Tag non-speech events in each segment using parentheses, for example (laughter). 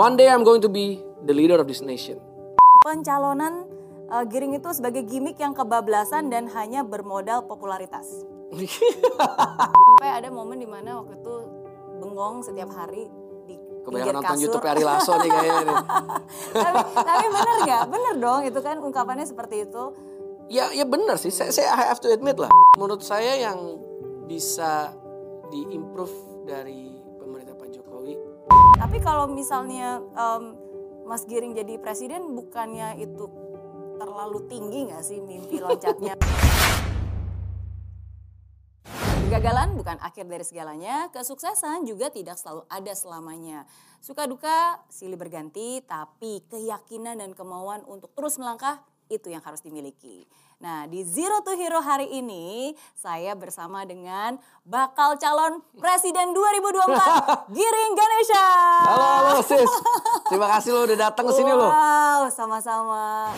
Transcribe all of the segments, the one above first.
One day I'm going to be the leader of this nation. Pencalonan uh, Giring itu sebagai gimmick yang kebablasan dan hanya bermodal popularitas. (laughs) Sampai ada momen di mana waktu itu bengong setiap hari di Kebanyakan nonton kasur. YouTube Ari Lasso nih kayaknya. nih. (laughs) tapi, tapi bener nggak? Bener dong itu kan ungkapannya seperti itu. Ya, ya benar sih. Saya, saya I have to admit lah. Menurut saya yang bisa diimprove dari Tapi kalau misalnya em, Mas Giring jadi presiden bukannya itu terlalu tinggi nggak sih mimpi loncatnya? Kegagalan bukan akhir dari segalanya, kesuksesan juga tidak selalu ada selamanya. Suka duka silih berganti, tapi keyakinan dan kemauan untuk terus melangkah itu yang harus dimiliki. Nah, di Zero to Hero hari ini saya bersama dengan bakal calon presiden 2024 (laughs) Giring Ganesha. Halo, halo sis. Terima kasih lo udah datang ke sini lo. Wow, sama-sama.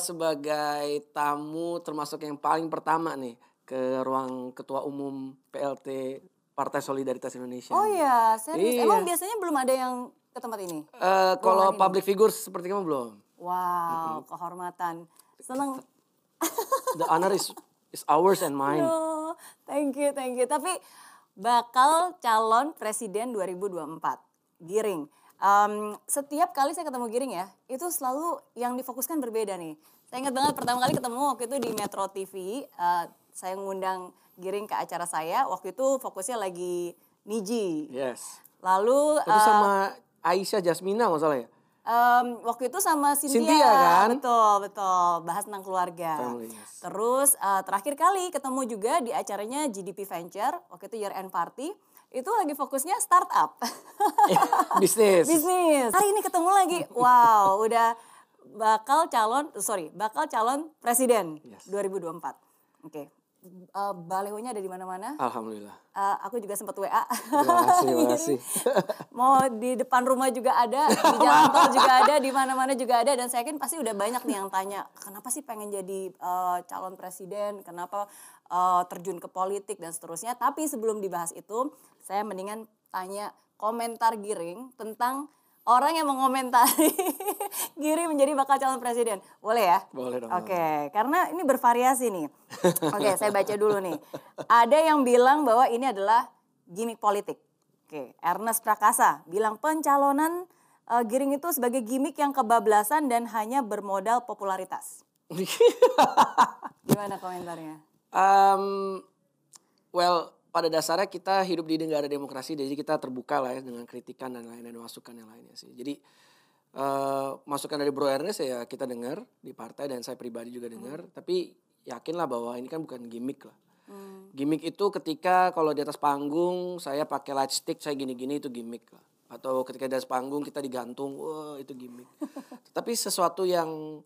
Sebagai tamu termasuk yang paling pertama nih ke ruang ketua umum PLT Partai Solidaritas Indonesia. Oh iya, serius. Iya. Emang biasanya belum ada yang ke tempat ini? Eh, kalau ini. public figure seperti kamu belum. Wow, kehormatan. Seneng. The honor is is ours and mine. Aduh, thank you, thank you. Tapi bakal calon presiden 2024, Giring. Em, setiap kali saya ketemu Giring ya, itu selalu yang difokuskan berbeda nih. Saya ingat banget pertama kali ketemu waktu itu di Metro TV, eh, saya ngundang Giring ke acara saya. Waktu itu fokusnya lagi Niji. Yes. Lalu Itu eh, sama Aisyah Jasmina masalah ya? Em, waktu itu sama Cynthia, Cynthia, kan? betul betul bahas tentang keluarga. Family, yes. Terus eh, terakhir kali ketemu juga di acaranya GDP Venture waktu itu year end party itu lagi fokusnya startup (laughs) Bisnis. bisnis. Hari ini ketemu lagi, wow udah bakal calon sorry bakal calon presiden Yes. 2024. Oke, Eh, balehonya ada di mana-mana. Alhamdulillah. Eh, aku juga sempat WA. Terima (laughs) kasih, terima kasih. (laughs) mau di depan rumah juga ada, di jalan tol juga ada, di mana-mana juga ada dan saya yakin pasti udah banyak nih yang tanya, kenapa sih pengen jadi eh, calon presiden, kenapa eh, terjun ke politik dan seterusnya. Tapi sebelum dibahas itu, saya mendingan tanya komentar Giring tentang orang yang mengomentari (laughs) Giring menjadi bakal calon presiden. Boleh ya? Boleh dong. Oke, karena ini bervariasi nih. (laughs) Oke, saya baca dulu nih. Ada yang bilang bahwa ini adalah gimmick politik. Oke, Ernest Prakasa bilang pencalonan eh, Giring itu sebagai gimmick yang kebablasan dan hanya bermodal popularitas. (laughs) Gimana komentarnya? Um, well, pada dasarnya kita hidup di negara demokrasi, jadi kita terbuka lah ya dengan kritikan dan lain-lain masukan yang lainnya sih. Jadi eh, masukan dari Bro Ernest ya kita dengar di partai dan saya pribadi juga dengar. Tapi yakinlah bahwa ini kan bukan gimmick lah. Gimmick itu ketika kalau di atas panggung saya pakai light stick saya gini-gini itu gimmick lah. Atau ketika di atas panggung kita digantung, wah itu gimmick. (laughs) Tapi sesuatu yang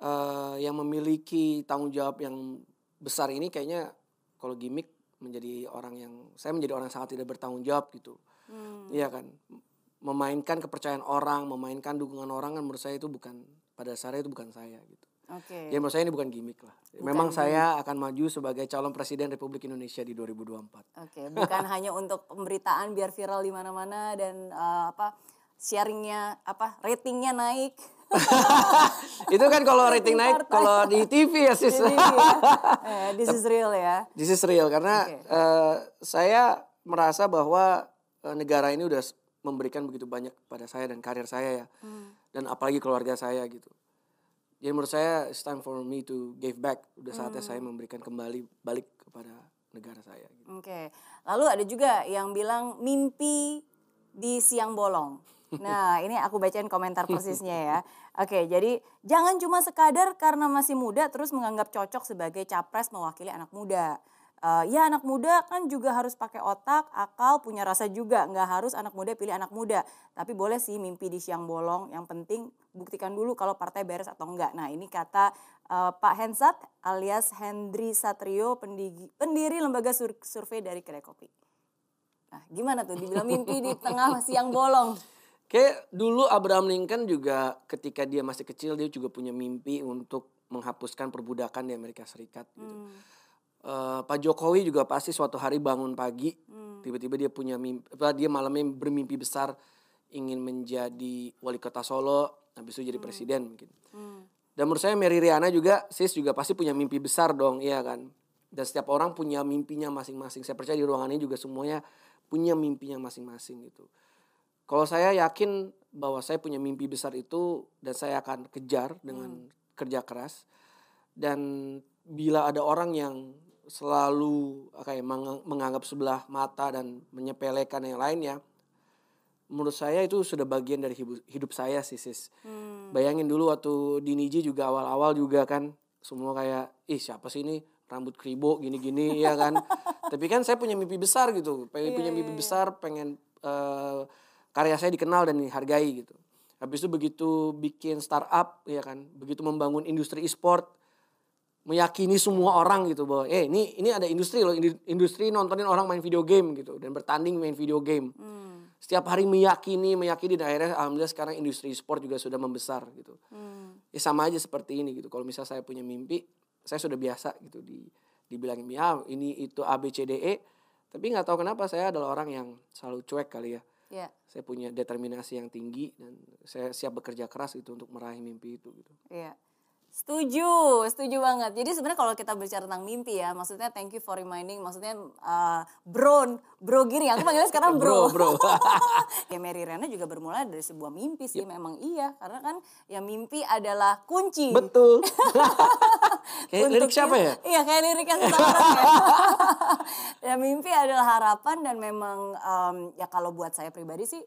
eh, yang memiliki tanggung jawab yang besar ini kayaknya kalau gimmick menjadi orang yang saya menjadi orang yang sangat tidak bertanggung jawab gitu. Iya kan? Memainkan kepercayaan orang, memainkan dukungan orang kan menurut saya itu bukan pada dasarnya itu bukan saya gitu. Oke. Ya menurut saya ini bukan gimmick lah. Memang saya akan maju sebagai calon presiden Republik Indonesia di 2024. Oke, bukan (laughs) hanya untuk pemberitaan biar viral di mana-mana dan eh, apa sharingnya apa ratingnya naik. (laughs) itu kan kalau rating naik kalau di TV ya sis. Ya, (laughs) eh, this is real ya. This is real karena Oke. eh, saya merasa bahwa eh, negara ini udah memberikan begitu banyak pada saya dan karir saya ya. Dan apalagi keluarga saya gitu. Jadi menurut saya it's time for me to give back. Udah saatnya saya memberikan kembali balik kepada negara saya. Gitu. Oke. Lalu ada juga yang bilang mimpi di siang bolong. Nah, ini aku bacain komentar (laughs) persisnya ya. Oke, jadi jangan cuma sekadar karena masih muda terus menganggap cocok sebagai capres mewakili anak muda. uh, ya anak muda kan juga harus pakai otak, akal, punya rasa juga. Nggak harus anak muda pilih anak muda. Tapi boleh sih mimpi di siang bolong. Yang penting buktikan dulu kalau partai beres atau enggak. Nah ini kata uh, Pak Hensat alias Hendri Satrio, pendiri, pendiri lembaga sur survei dari Kedai Kopi. Nah gimana tuh dibilang mimpi di tengah siang bolong? Kayak dulu Abraham Lincoln juga ketika dia masih kecil dia juga punya mimpi untuk menghapuskan perbudakan di Amerika Serikat gitu. Hmm. Uh, Pak Jokowi juga pasti suatu hari bangun pagi hmm. tiba-tiba dia punya mimpi dia malamnya bermimpi besar ingin menjadi wali kota Solo habis itu jadi hmm. presiden mungkin. Hmm. Dan menurut saya Mary Riana juga sis juga pasti punya mimpi besar dong iya kan. Dan setiap orang punya mimpinya masing-masing. Saya percaya di ruangan ini juga semuanya punya mimpinya masing-masing gitu. Kalau saya yakin bahwa saya punya mimpi besar itu dan saya akan kejar dengan hmm. kerja keras. Dan bila ada orang yang selalu kayak menganggap sebelah mata dan menyepelekan yang lainnya, menurut saya itu sudah bagian dari hidup, hidup saya sih sis. Hmm. Bayangin dulu waktu di Niji juga awal-awal juga kan semua kayak ih siapa sih ini rambut kribo gini-gini ya kan. (laughs) Tapi kan saya punya mimpi besar gitu, pengen yeah, punya mimpi yeah, iya. besar, pengen uh, karya saya dikenal dan dihargai gitu. Habis itu begitu bikin startup ya kan, begitu membangun industri e-sport, meyakini semua orang gitu bahwa eh ini ini ada industri loh, industri nontonin orang main video game gitu dan bertanding main video game. Hmm. Setiap hari meyakini, meyakini dan akhirnya alhamdulillah sekarang industri e-sport juga sudah membesar gitu. Hmm. Ya sama aja seperti ini gitu. Kalau misal saya punya mimpi, saya sudah biasa gitu di dibilangin ya ini itu A B C D E, tapi nggak tahu kenapa saya adalah orang yang selalu cuek kali ya Yeah. Saya punya determinasi yang tinggi dan saya siap bekerja keras itu untuk meraih mimpi itu gitu. Iya. Yeah. Setuju, setuju banget. Jadi sebenarnya kalau kita bicara tentang mimpi ya, maksudnya thank you for reminding, maksudnya uh, bro, bro gini, aku panggilnya sekarang bro. bro, bro. (laughs) ya Mary Rena juga bermula dari sebuah mimpi sih, yep. memang iya. Karena kan ya mimpi adalah kunci. Betul. (laughs) kayak lirik siapa ya? Iya kayak lirik yang sekarang (laughs) ya. ya mimpi adalah harapan dan memang um, ya kalau buat saya pribadi sih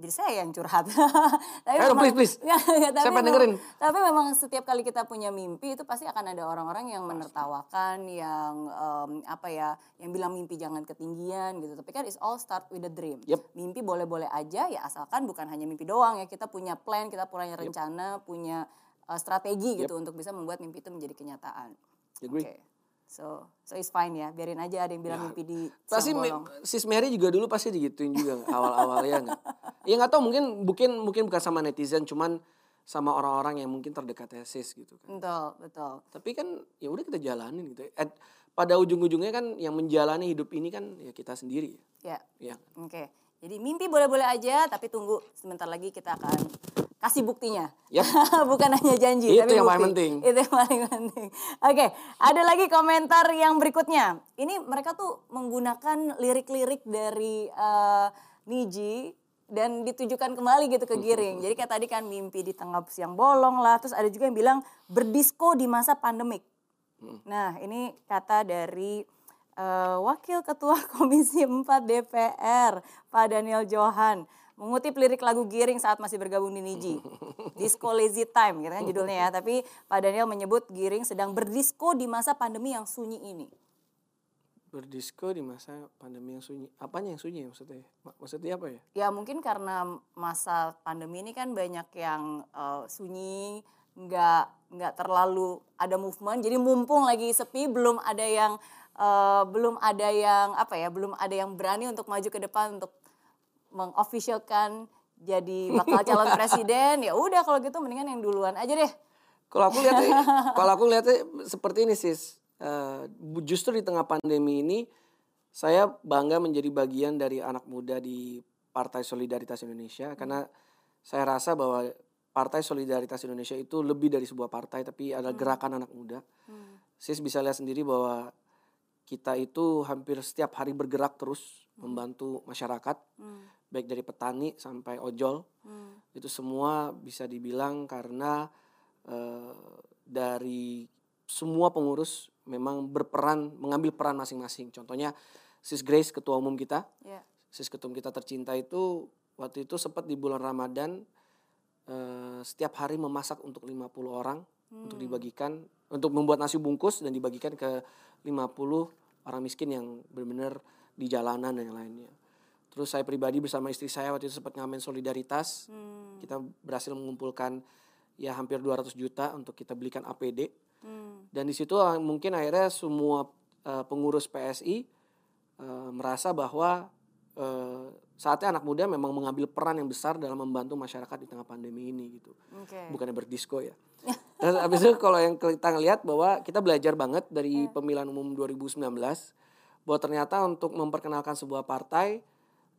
jadi saya yang curhat. (laughs) tapi Ayo, memang, please, please. Ya, (laughs) ya, tapi memang, dengerin? Tapi memang setiap kali kita punya mimpi itu pasti akan ada orang-orang yang menertawakan, yang um, apa ya, yang bilang mimpi jangan ketinggian gitu. Tapi kan it's all start with a dream. Yep. Mimpi boleh-boleh aja ya asalkan bukan hanya mimpi doang ya. Kita punya plan, kita punya rencana, yep. punya uh, strategi gitu yep. untuk bisa membuat mimpi itu menjadi kenyataan. Oke. Okay. So, so it's fine ya. Biarin aja ada yang bilang ya. mimpi di Pasti sis Mary juga dulu pasti digituin juga awal-awal ya enggak. Ya nggak tahu mungkin mungkin mungkin bukan sama netizen cuman sama orang-orang yang mungkin terdekat ya sis gitu kan. Betul, betul. Tapi kan ya udah kita jalanin gitu. At, pada ujung-ujungnya kan yang menjalani hidup ini kan ya kita sendiri ya. Ya. ya. Oke. Okay. Jadi mimpi boleh-boleh aja tapi tunggu sebentar lagi kita akan kasih buktinya. Yep. (laughs) Bukan hanya janji, Itu tapi yang bukti. paling penting. Itu yang paling penting. Oke, okay, ada lagi komentar yang berikutnya. Ini mereka tuh menggunakan lirik-lirik dari uh, Niji dan ditujukan kembali gitu ke Giring. Jadi kayak tadi kan mimpi di tengah siang bolong lah. Terus ada juga yang bilang berdisko di masa pandemik. Hmm. Nah ini kata dari uh, Wakil Ketua (laughs) Komisi 4 DPR Pak Daniel Johan mengutip lirik lagu Giring saat masih bergabung di Niji. (laughs) Disco Lazy Time gitu kan judulnya ya. Tapi Pak Daniel menyebut Giring sedang berdisko di masa pandemi yang sunyi ini. Berdisko di masa pandemi yang sunyi. Apanya yang sunyi maksudnya? Maksudnya apa ya? Ya mungkin karena masa pandemi ini kan banyak yang uh, sunyi, nggak nggak terlalu ada movement. Jadi mumpung lagi sepi, belum ada yang uh, belum ada yang apa ya, belum ada yang berani untuk maju ke depan untuk mengofficialkan jadi bakal calon (laughs) presiden ya udah kalau gitu mendingan yang duluan aja deh kalau aku lihat (laughs) kalau aku lihat seperti ini sis uh, justru di tengah pandemi ini saya bangga menjadi bagian dari anak muda di Partai Solidaritas Indonesia karena saya rasa bahwa Partai Solidaritas Indonesia itu lebih dari sebuah partai tapi ada hmm. gerakan anak muda. Hmm. Sis bisa lihat sendiri bahwa kita itu hampir setiap hari bergerak terus. Membantu masyarakat. Hmm baik dari petani sampai ojol hmm. itu semua bisa dibilang karena uh, dari semua pengurus memang berperan mengambil peran masing-masing contohnya Sis Grace ketua umum kita yeah. Sis ketua umum kita tercinta itu waktu itu sempat di bulan Ramadan uh, setiap hari memasak untuk 50 orang hmm. untuk dibagikan untuk membuat nasi bungkus dan dibagikan ke 50 orang miskin yang benar-benar di jalanan dan yang lainnya. Terus saya pribadi bersama istri saya waktu itu sempat ngamen solidaritas. Hmm. Kita berhasil mengumpulkan ya hampir 200 juta untuk kita belikan APD. Hmm. Dan di situ uh, mungkin akhirnya semua uh, pengurus PSI uh, merasa bahwa uh, saatnya anak muda memang mengambil peran yang besar dalam membantu masyarakat di tengah pandemi ini gitu. Oke. Bukannya berdisko ya. (laughs) Terus habis itu kalau yang kita ngelihat bahwa kita belajar banget dari pemilihan umum 2019 bahwa ternyata untuk memperkenalkan sebuah partai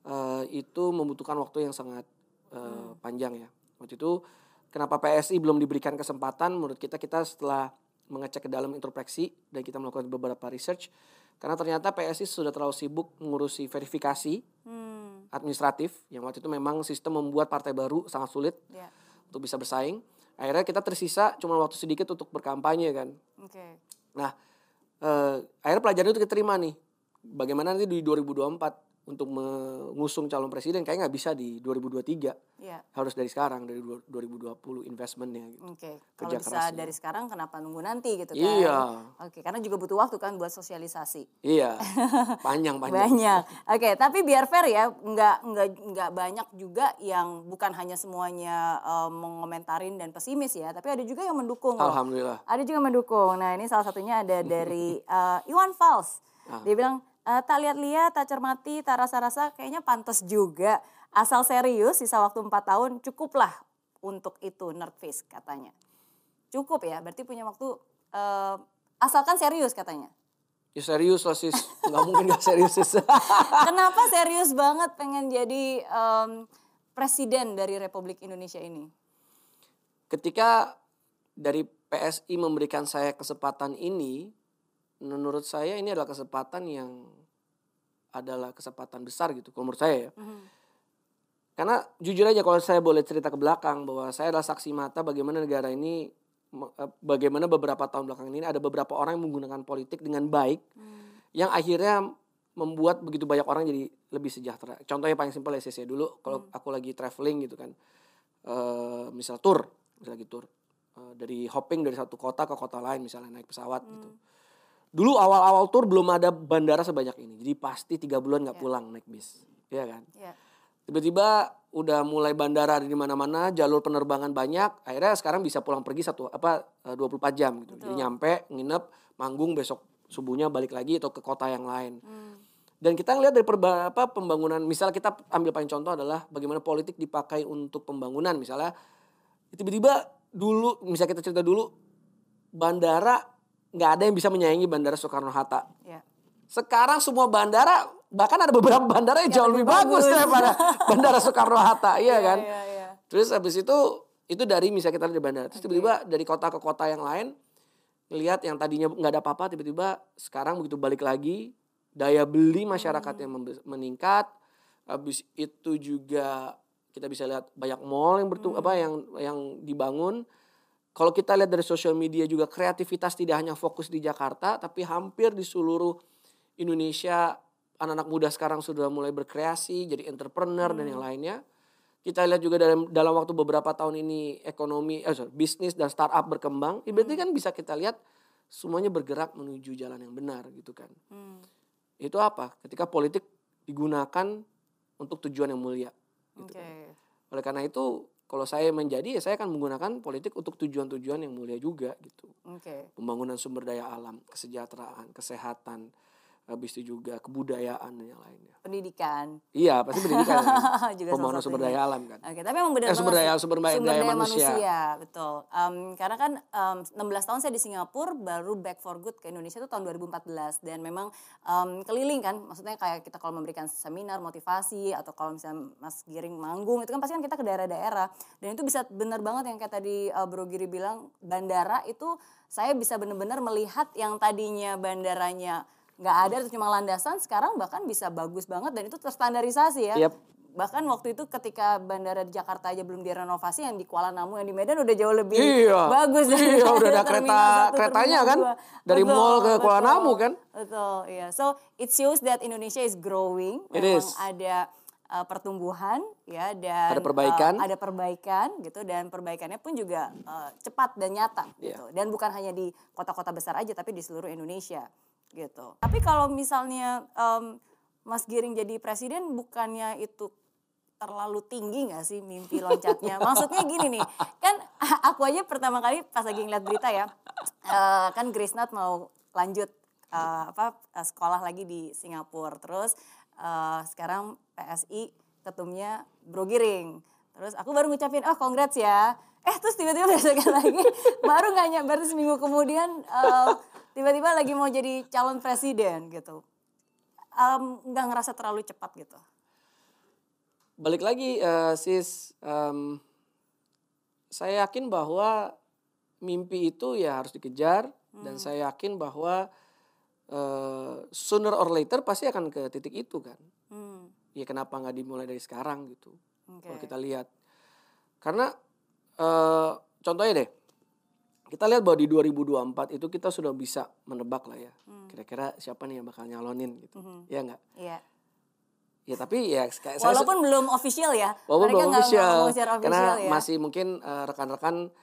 eh, itu membutuhkan waktu yang sangat eh, panjang ya. Waktu itu kenapa PSI belum diberikan kesempatan menurut kita kita setelah mengecek ke dalam introspeksi dan kita melakukan beberapa research karena ternyata PSI sudah terlalu sibuk mengurusi verifikasi Hmm. administratif yang waktu itu memang sistem membuat partai baru sangat sulit Ya. untuk bisa bersaing. Akhirnya kita tersisa cuma waktu sedikit untuk berkampanye kan. Oke. Nah, eh, akhirnya pelajaran itu kita terima nih. Bagaimana nanti di 2024 untuk mengusung calon presiden kayaknya nggak bisa di 2023. Ya. Harus dari sekarang dari dua- 2020 investmentnya gitu. Oke. Kerja Kalau bisa kerasnya. dari sekarang kenapa nunggu nanti gitu kan? Iya. Oke, karena juga butuh waktu kan buat sosialisasi. Iya. (laughs) Panjang panjang. Banyak. Oke, tapi biar fair ya, nggak nggak nggak banyak juga yang bukan hanya semuanya eh, menkomentarin dan pesimis ya, tapi ada juga yang mendukung. loh. Alhamdulillah. Ada juga yang mendukung. Nah ini salah satunya ada dari (laughs) eh, Iwan Fals. Ah. Dia bilang "Eh, tak lihat-lihat, tak cermati, tak rasa-rasa, kayaknya pantas juga. Asal serius, sisa waktu 4 tahun cukuplah untuk itu Nerdface katanya. Cukup ya, berarti punya waktu eh, asalkan serius katanya. Ya serius lah sis. Nggak mungkin nggak serius sis. (laughs) Kenapa serius banget pengen jadi em, presiden dari Republik Indonesia ini? Ketika dari PSI memberikan saya kesempatan ini, menurut saya ini adalah kesempatan yang adalah kesempatan besar gitu, kalau menurut saya ya. Karena jujur aja kalau saya boleh cerita ke belakang bahwa saya adalah saksi mata bagaimana negara ini, eh, bagaimana beberapa tahun belakang ini ada beberapa orang yang menggunakan politik dengan baik, yang akhirnya membuat begitu banyak orang jadi lebih sejahtera. Contohnya paling simpel ya saya dulu, kalau aku lagi traveling gitu kan, eh misal tour, misal lagi tour, eh, dari hopping dari satu kota ke kota lain misalnya naik pesawat gitu. Dulu awal-awal tour belum ada bandara sebanyak ini, jadi pasti tiga bulan nggak pulang naik bis, ya kan? Ya. Tiba-tiba udah mulai bandara di mana-mana, jalur penerbangan banyak, akhirnya sekarang bisa pulang pergi satu apa eh, 24 jam gitu. Jadi nyampe, nginep, manggung besok subuhnya balik lagi atau ke kota yang lain. Dan kita ngelihat dari perba, apa, pembangunan, misal kita ambil paling contoh adalah bagaimana politik dipakai untuk pembangunan. Misalnya tiba-tiba dulu, misalnya kita cerita dulu, bandara nggak ada yang bisa menyaingi bandara Soekarno Hatta. Ya. Sekarang semua bandara bahkan ada beberapa bandara yang jauh lebih bagus, daripada (laughs) bandara Soekarno Hatta, iya kan? Iya, iya. Terus habis itu itu dari misalnya kita dari bandara, terus tiba-tiba dari kota ke kota yang lain ngelihat yang tadinya nggak ada apa-apa tiba-tiba sekarang begitu balik lagi daya beli masyarakat yang membe- meningkat, habis itu juga kita bisa lihat banyak mall yang bertu apa yang yang dibangun. Kalau kita lihat dari sosial media juga kreativitas tidak hanya fokus di Jakarta tapi hampir di seluruh Indonesia anak-anak muda sekarang sudah mulai berkreasi jadi entrepreneur dan yang lainnya. Kita lihat juga dalam dalam waktu beberapa tahun ini ekonomi eh sorry, bisnis dan startup berkembang. Ya berarti kan bisa kita lihat semuanya bergerak menuju jalan yang benar gitu kan. Hmm. Itu apa? Ketika politik digunakan untuk tujuan yang mulia. Gitu Oke. kan. Oleh karena itu kalau saya menjadi ya saya akan menggunakan politik untuk tujuan-tujuan yang mulia juga gitu. Oke. Pembangunan sumber daya alam, kesejahteraan, kesehatan, habis itu juga kebudayaan dan yang lainnya. Pendidikan. Iya, pasti pendidikan. kan? (laughs) Juga Pembangunan sumber daya alam kan. Oke, tapi emang benar Eh, sumber daya- sumber daya manusia. betul. Em, karena kan em, 16 tahun saya di Singapura, baru back for good ke Indonesia itu tahun 2014 dan memang em, keliling kan, maksudnya kayak kita kalau memberikan seminar motivasi atau kalau misalnya Mas Giring manggung itu kan pasti kan kita ke daerah-daerah dan itu bisa benar banget yang kayak tadi eh, Bro Giri bilang bandara itu saya bisa benar-benar melihat yang tadinya bandaranya nggak ada atau cuma landasan sekarang bahkan bisa bagus banget dan itu terstandarisasi ya Yap. bahkan waktu itu ketika bandara di Jakarta aja belum direnovasi yang di Kuala Namu yang di Medan udah jauh lebih Iya. bagus Iya, udah ada kereta satu, keretanya kan dua. dari Betul, mall ke Kuala betul. Namu kan. betul iya so it shows that Indonesia is growing It memang is. ada uh, pertumbuhan ya dan Ada perbaikan. uh, ada perbaikan gitu dan perbaikannya pun juga uh, cepat dan nyata Iya. gitu dan bukan hanya di kota-kota besar aja tapi di seluruh Indonesia gitu. Tapi kalau misalnya um, Mas Giring jadi presiden bukannya itu terlalu tinggi gak sih mimpi loncatnya? (laughs) Maksudnya gini nih, kan (laughs) aku aja pertama kali pas lagi ngeliat berita ya, uh, kan Grace Nat mau lanjut uh, apa sekolah lagi di Singapura, terus uh, sekarang PSI ketumnya Bro Giring. Terus aku baru ngucapin, oh congrats ya. Eh terus tiba-tiba (laughs) besokan lagi, baru nggak nyampe seminggu kemudian uh, tiba-tiba lagi mau jadi calon presiden gitu. Nggak um, ngerasa terlalu cepat gitu balik lagi uh, sis um, saya yakin bahwa mimpi itu ya harus dikejar hmm. dan saya yakin bahwa uh, sooner or later pasti akan ke titik itu kan hmm. ya kenapa nggak dimulai dari sekarang gitu okay. kalau kita lihat karena uh, contohnya deh kita lihat bahwa di 2024 itu kita sudah bisa menebak lah ya hmm. kira-kira siapa nih yang bakal nyalonin gitu hmm. ya nggak yeah. Ya tapi ya kayak walaupun saya, belum official ya. Walaupun belum official. Karena ya. masih mungkin uh, rekan-rekan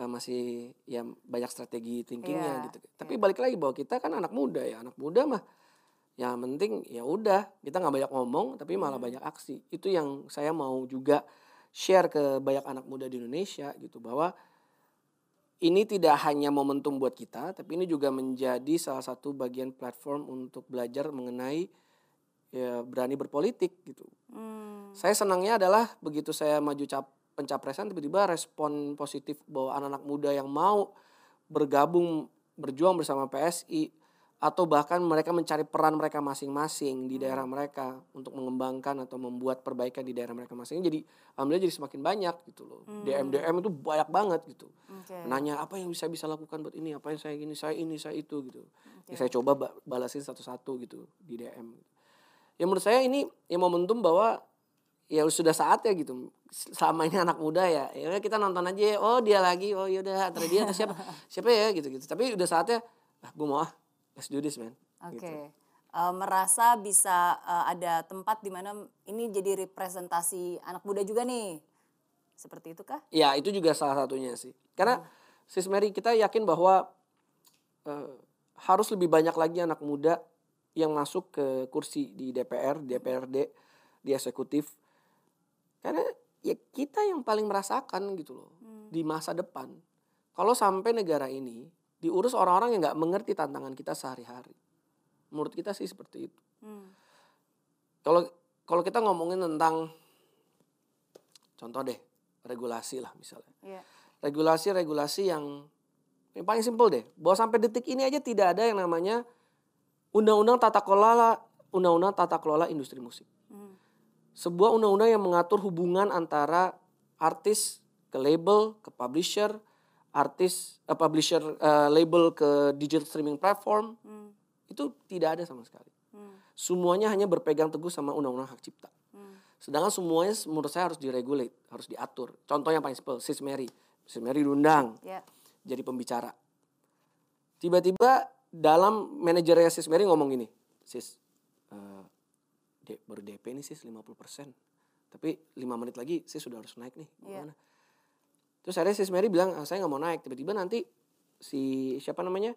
uh, masih ya banyak strategi thinkingnya yeah. gitu. Tapi yeah. balik lagi bahwa kita kan anak muda ya, anak muda mah yang penting ya udah kita nggak banyak ngomong tapi malah hmm. banyak aksi. Itu yang saya mau juga share ke banyak anak muda di Indonesia gitu bahwa ini tidak hanya momentum buat kita, tapi ini juga menjadi salah satu bagian platform untuk belajar mengenai ya berani berpolitik gitu. Hmm. Saya senangnya adalah begitu saya maju cap pencapresan tiba-tiba respon positif bahwa anak-anak muda yang mau bergabung berjuang bersama PSI atau bahkan mereka mencari peran mereka masing-masing di hmm. daerah mereka untuk mengembangkan atau membuat perbaikan di daerah mereka masing jadi alhamdulillah jadi semakin banyak gitu loh. Hmm. DM DM itu banyak banget gitu. Okay. nanya apa yang bisa bisa lakukan buat ini? Apa yang saya ini saya ini saya itu? gitu. Okay. ya, saya coba balasin satu-satu gitu di DM ya menurut saya ini ya momentum bahwa ya sudah saat ya gitu. Selama ini anak muda ya. Ya kita nonton aja oh dia lagi. Oh yaudah antara dia atau siapa? (laughs) Siapa ya? Gitu gitu tapi udah saatnya ah gue mau ah let's do this man oke okay. gitu. uh, merasa bisa uh, ada tempat di mana ini jadi representasi anak muda juga nih seperti itu kah ya itu juga salah satunya sih karena hmm. sis Mary kita yakin bahwa uh, harus lebih banyak lagi anak muda yang masuk ke kursi di DPR, DPRD, di eksekutif. Karena ya kita yang paling merasakan gitu loh hmm. di masa depan. Kalau sampai negara ini diurus orang-orang yang nggak mengerti tantangan kita sehari-hari. Menurut kita sih seperti itu. Hmm. Kalau kalau kita ngomongin tentang contoh deh regulasi lah misalnya. Yeah. Regulasi-regulasi yang yang paling simpel deh. Bahwa sampai detik ini aja tidak ada yang namanya Undang-undang tata kelola undang-undang tata kelola industri musik. Hmm. Sebuah undang-undang yang mengatur hubungan antara artis ke label, ke publisher, artis uh, publisher uh, label ke digital streaming platform. Hmm. Itu tidak ada sama sekali. Hmm. Semuanya hanya berpegang teguh sama undang-undang hak cipta. Hmm. Sedangkan semuanya menurut saya harus diregulate, harus diatur. Contoh yang paling simpel, Sis Mary. Sis Mary diundang yeah. jadi pembicara. Tiba-tiba dalam manajernya sis Mary ngomong gini, sis, uh, de, baru DP nih sis 50%. Tapi 5 menit lagi sis sudah harus naik nih. Iya. Gimana? Yeah. Terus akhirnya sis Mary bilang, ah, saya nggak mau naik. Tiba-tiba nanti si siapa namanya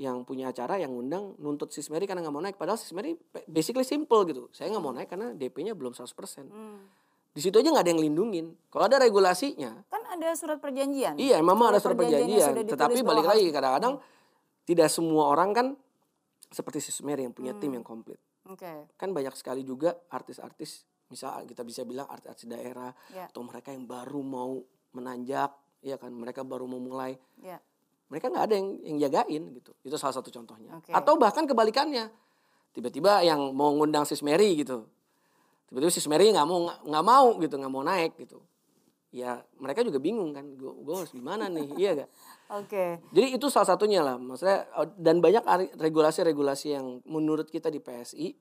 yang punya acara yang undang nuntut sis Mary karena nggak mau naik. Padahal sis Mary basically simple gitu. Saya nggak mau naik karena DP-nya belum 100%. Hmm. Di situ aja nggak ada yang lindungin. Kalau ada regulasinya. Kan ada surat perjanjian. Iya, memang ada surat perjanjian. Tetapi balik lagi kadang-kadang hmm tidak semua orang kan seperti si Mary yang punya hmm. tim yang komplit. Okay. Kan banyak sekali juga artis-artis, misal kita bisa bilang artis-artis daerah yeah. atau mereka yang baru mau menanjak, ya kan, mereka baru mau mulai. Yeah. Mereka nggak ada yang yang jagain gitu. Itu salah satu contohnya. Okay. Atau bahkan kebalikannya. Tiba-tiba yang mau ngundang Sis Mary gitu. Tiba-tiba Sis Mary nggak mau nggak mau gitu, nggak mau naik gitu ya mereka juga bingung kan gue harus gimana nih (laughs) iya gak oke okay. jadi itu salah satunya lah maksudnya dan banyak regulasi-regulasi yang menurut kita di PSI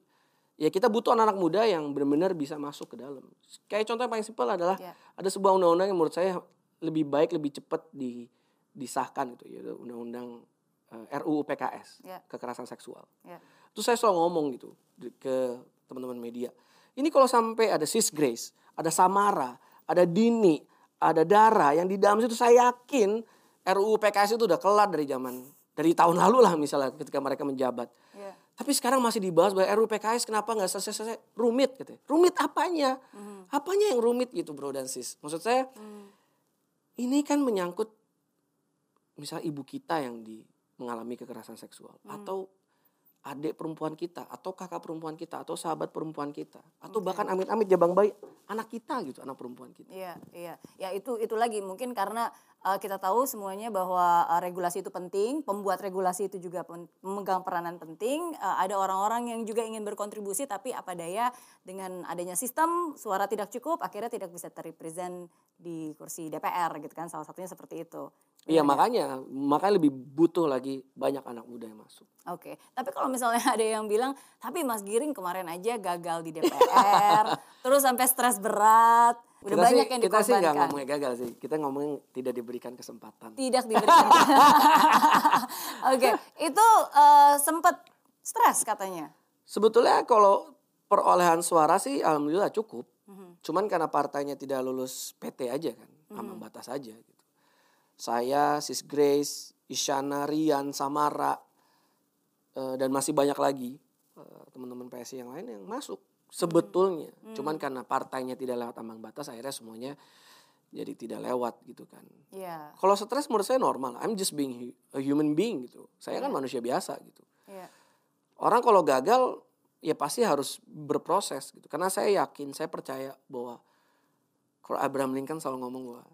ya kita butuh anak-anak muda yang benar-benar bisa masuk ke dalam kayak contoh yang paling simpel adalah yeah. ada sebuah undang-undang yang menurut saya lebih baik lebih cepat di disahkan gitu yaitu undang-undang uh, eh, RUU PKS yeah. kekerasan seksual yeah. itu saya selalu ngomong gitu ke teman-teman media ini kalau sampai ada sis Grace ada Samara ada Dini, ada Dara yang di dalam situ saya yakin RUU PKS itu udah kelar dari zaman dari tahun lalu lah misalnya ketika mereka menjabat. Tapi sekarang masih dibahas bahwa RUU PKS kenapa nggak selesai-selesai? Rumit gitu. Rumit apanya? Apanya yang rumit gitu bro dan sis? Maksud saya ini kan menyangkut misalnya ibu kita yang di mengalami kekerasan seksual atau adik perempuan kita atau kakak perempuan kita atau sahabat perempuan kita atau bahkan amit-amit jabang bayi anak kita gitu anak perempuan kita. Iya, iya. Ya itu itu lagi mungkin karena uh, kita tahu semuanya bahwa uh, regulasi itu penting, pembuat regulasi itu juga memegang peranan penting. Uh, ada orang-orang yang juga ingin berkontribusi tapi apa daya dengan adanya sistem suara tidak cukup akhirnya tidak bisa terrepresent di kursi DPR gitu kan salah satunya seperti itu. Iya makanya makanya lebih butuh lagi banyak anak muda yang masuk. Oke, tapi kalau misalnya ada yang bilang, tapi Mas Giring kemarin aja gagal di DPR, (laughs) terus sampai stres berat, udah kita banyak sih, yang kita sih nggak dikorbankan. ngomongin gagal sih, kita ngomongin tidak diberikan kesempatan. Tidak diberikan. (laughs) Oke, itu eh, sempat stres katanya. Sebetulnya kalau perolehan suara sih alhamdulillah cukup. Mhm. Cuman karena partainya tidak lulus PT aja kan, ambang batas aja gitu. Saya, Sis Grace, Isyana, Rian, Samara, eh, dan masih banyak lagi eh, teman-teman PSI yang lain yang masuk sebetulnya. Cuman karena partainya tidak lewat ambang batas, akhirnya semuanya jadi tidak lewat gitu kan. Iya, Kalau stres menurut saya normal. I'm just being a human being gitu. Saya kan manusia biasa gitu. iya. Orang kalau gagal ya pasti harus berproses gitu. Karena saya yakin, saya percaya bahwa kalau Abraham Lincoln selalu ngomong bahwa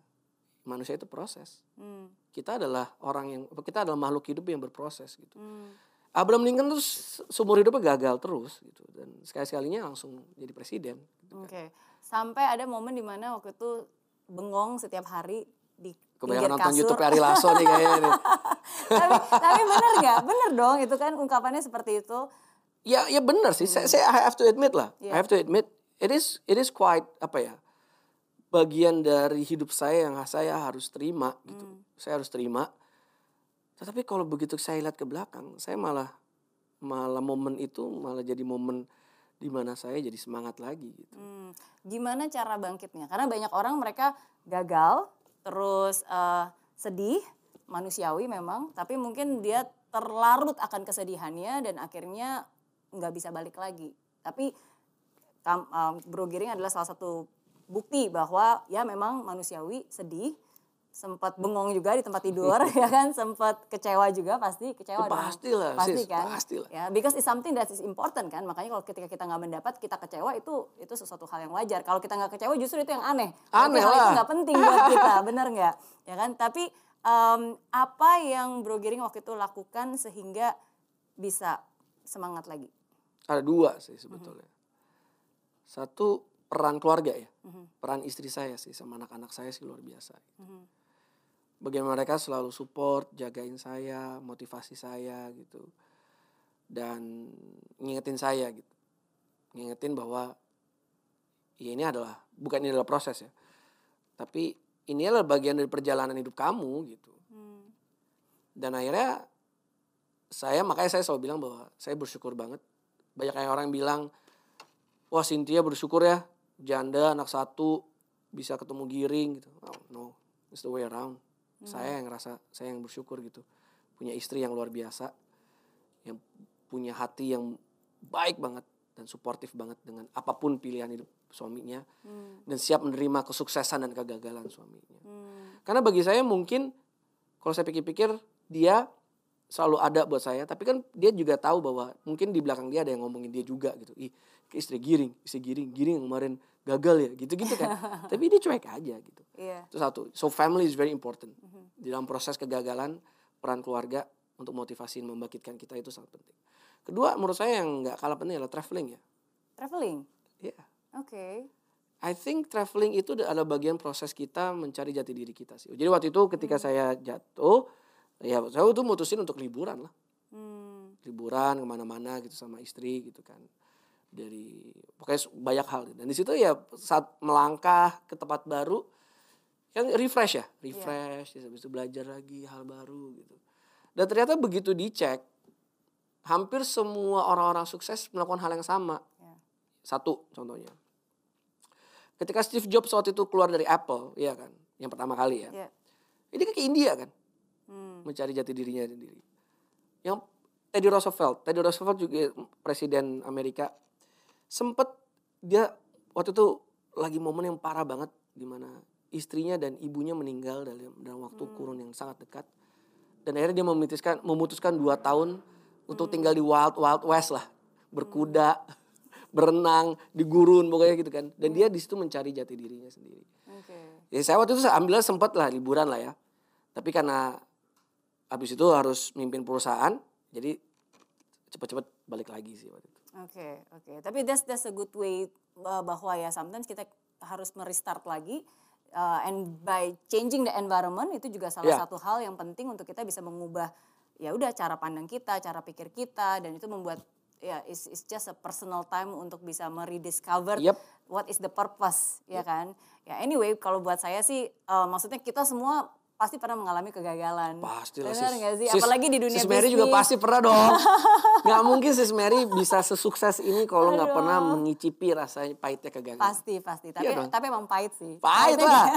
manusia itu proses. Hmm, Kita adalah orang yang kita adalah makhluk hidup yang berproses gitu. hmm. Abraham Lincoln tuh se- seumur hidupnya gagal terus gitu dan sekali-sekalinya langsung jadi presiden. gitu kan. Oke, sampai ada momen di mana waktu itu bengong setiap hari di Kebanyakan nonton kasur. YouTube Ari Lasso nih kayaknya nih. (laughs) tapi, tapi bener nggak? Bener dong, itu kan ungkapannya seperti itu. Ya ya benar sih. Saya, saya I have to admit lah. I Iya. have to admit it is it is quite apa ya? Bagian dari hidup saya yang saya harus terima gitu. Saya harus terima. Tetapi kalau begitu saya lihat ke belakang, saya malah malah momen itu malah jadi momen di mana saya jadi semangat lagi gitu. Hmm, gimana cara bangkitnya? Karena banyak orang mereka gagal, terus eh, sedih, manusiawi memang, tapi mungkin dia terlarut akan kesedihannya dan akhirnya nggak bisa balik lagi. Tapi eh, Bro Giring adalah salah satu bukti bahwa ya memang manusiawi sedih, sempat bengong juga di tempat tidur (laughs) ya kan, sempat kecewa juga pasti kecewa Ya, dong. pastilah, pasti sis, kan, pastilah. ya because it's something that is important kan, makanya kalau ketika kita nggak mendapat kita kecewa itu itu sesuatu hal yang wajar. Kalau kita nggak kecewa justru itu yang aneh. Aneh itu lah. nggak penting buat (laughs) kita, bener nggak? Ya kan, tapi em, apa yang Bro Giring waktu itu lakukan sehingga bisa semangat lagi? Ada dua sih sebetulnya. Satu peran keluarga ya. Mhm. Peran istri saya sih sama anak-anak saya sih luar biasa. Mhm. bagaimana mereka selalu support, jagain saya, motivasi saya gitu. Dan ngingetin saya gitu. Ngingetin bahwa ya ini adalah bukan ini adalah proses ya. Tapi ini adalah bagian dari perjalanan hidup kamu gitu. Hmm. Dan akhirnya saya makanya saya selalu bilang bahwa saya bersyukur banget. Banyak yang orang bilang, wah Cynthia bersyukur ya, janda anak satu bisa ketemu giring gitu. Oh, no, it's the way around. Saya yang ngerasa, saya yang bersyukur gitu. Punya istri yang luar biasa, yang punya hati yang baik banget dan suportif banget dengan apa pun pilihan hidup suaminya Hmm. dan siap menerima kesuksesan dan kegagalan suaminya. Hmm. Karena bagi saya mungkin kalau saya pikir-pikir dia selalu ada buat saya, tapi kan dia juga tahu bahwa mungkin di belakang dia ada yang ngomongin dia juga gitu. Ih, ke istri giring, istri giring, giring yang kemarin gagal ya, gitu-gitu kan. (laughs) tapi dia cuek aja gitu. Iya. Itu satu. So family is very important. Di dalam proses kegagalan, peran keluarga untuk motivasi membangkitkan kita itu sangat penting. Kedua, menurut saya yang nggak kalah penting adalah traveling ya. Traveling. Iya. Oke. I think traveling itu adalah bagian proses kita mencari jati diri kita sih. Jadi waktu itu ketika saya jatuh, ya saya tuh mutusin untuk liburan lah. Hmm. Liburan ke mana-mana gitu sama istri gitu kan. Dari pokoknya banyak hal. Dan di situ ya saat melangkah ke tempat baru, kan refresh ya. Refresh, terus habis itu belajar lagi hal baru gitu. Dan ternyata begitu dicek, hampir semua orang-orang sukses melakukan hal yang sama. Ya. Satu contohnya. Ketika Steve Jobs waktu itu keluar dari Apple, ya kan, yang pertama kali ya. Ya. Ini kan ke India kan, Hmm. mencari jati dirinya sendiri. yang Teddy Roosevelt, Teddy Roosevelt juga presiden Amerika sempet dia waktu itu lagi momen yang parah banget di mana istrinya dan ibunya meninggal dalam dalam waktu kurun yang sangat dekat. Dan akhirnya dia memutuskan memutuskan dua tahun untuk tinggal di wild wild west lah. Berkuda berenang di gurun pokoknya gitu kan. Dan dia di situ mencari jati dirinya sendiri. Oke. ya saya waktu itu ambil sempat lah liburan lah ya. Tapi karena habis itu harus mimpin perusahaan jadi cepet-cepet balik lagi sih waktu itu Oke, oke. Tapi that's that's a good way uh, bahwa ya sometimes kita harus merestart lagi uh, and by changing the environment itu juga salah Ya. satu hal yang penting untuk kita bisa mengubah ya udah cara pandang kita, cara pikir kita dan itu membuat ya it's, it's just a personal time untuk bisa merediscover Yep. what is the purpose ya kan. Ya anyway kalau buat saya sih uh, maksudnya kita semua pasti pernah mengalami kegagalan. Pasti lah sis. nggak sih? Sis- Apalagi di dunia Sis Mary juga bisnis. pasti pernah dong. (laughs) Gak mungkin Sis Mary bisa sesukses ini kalau nggak pernah mengicipi rasanya pahitnya kegagalan. Pasti pasti. Tapi Iya dong. tapi emang pahit sih. Pahit Pahitnya lah.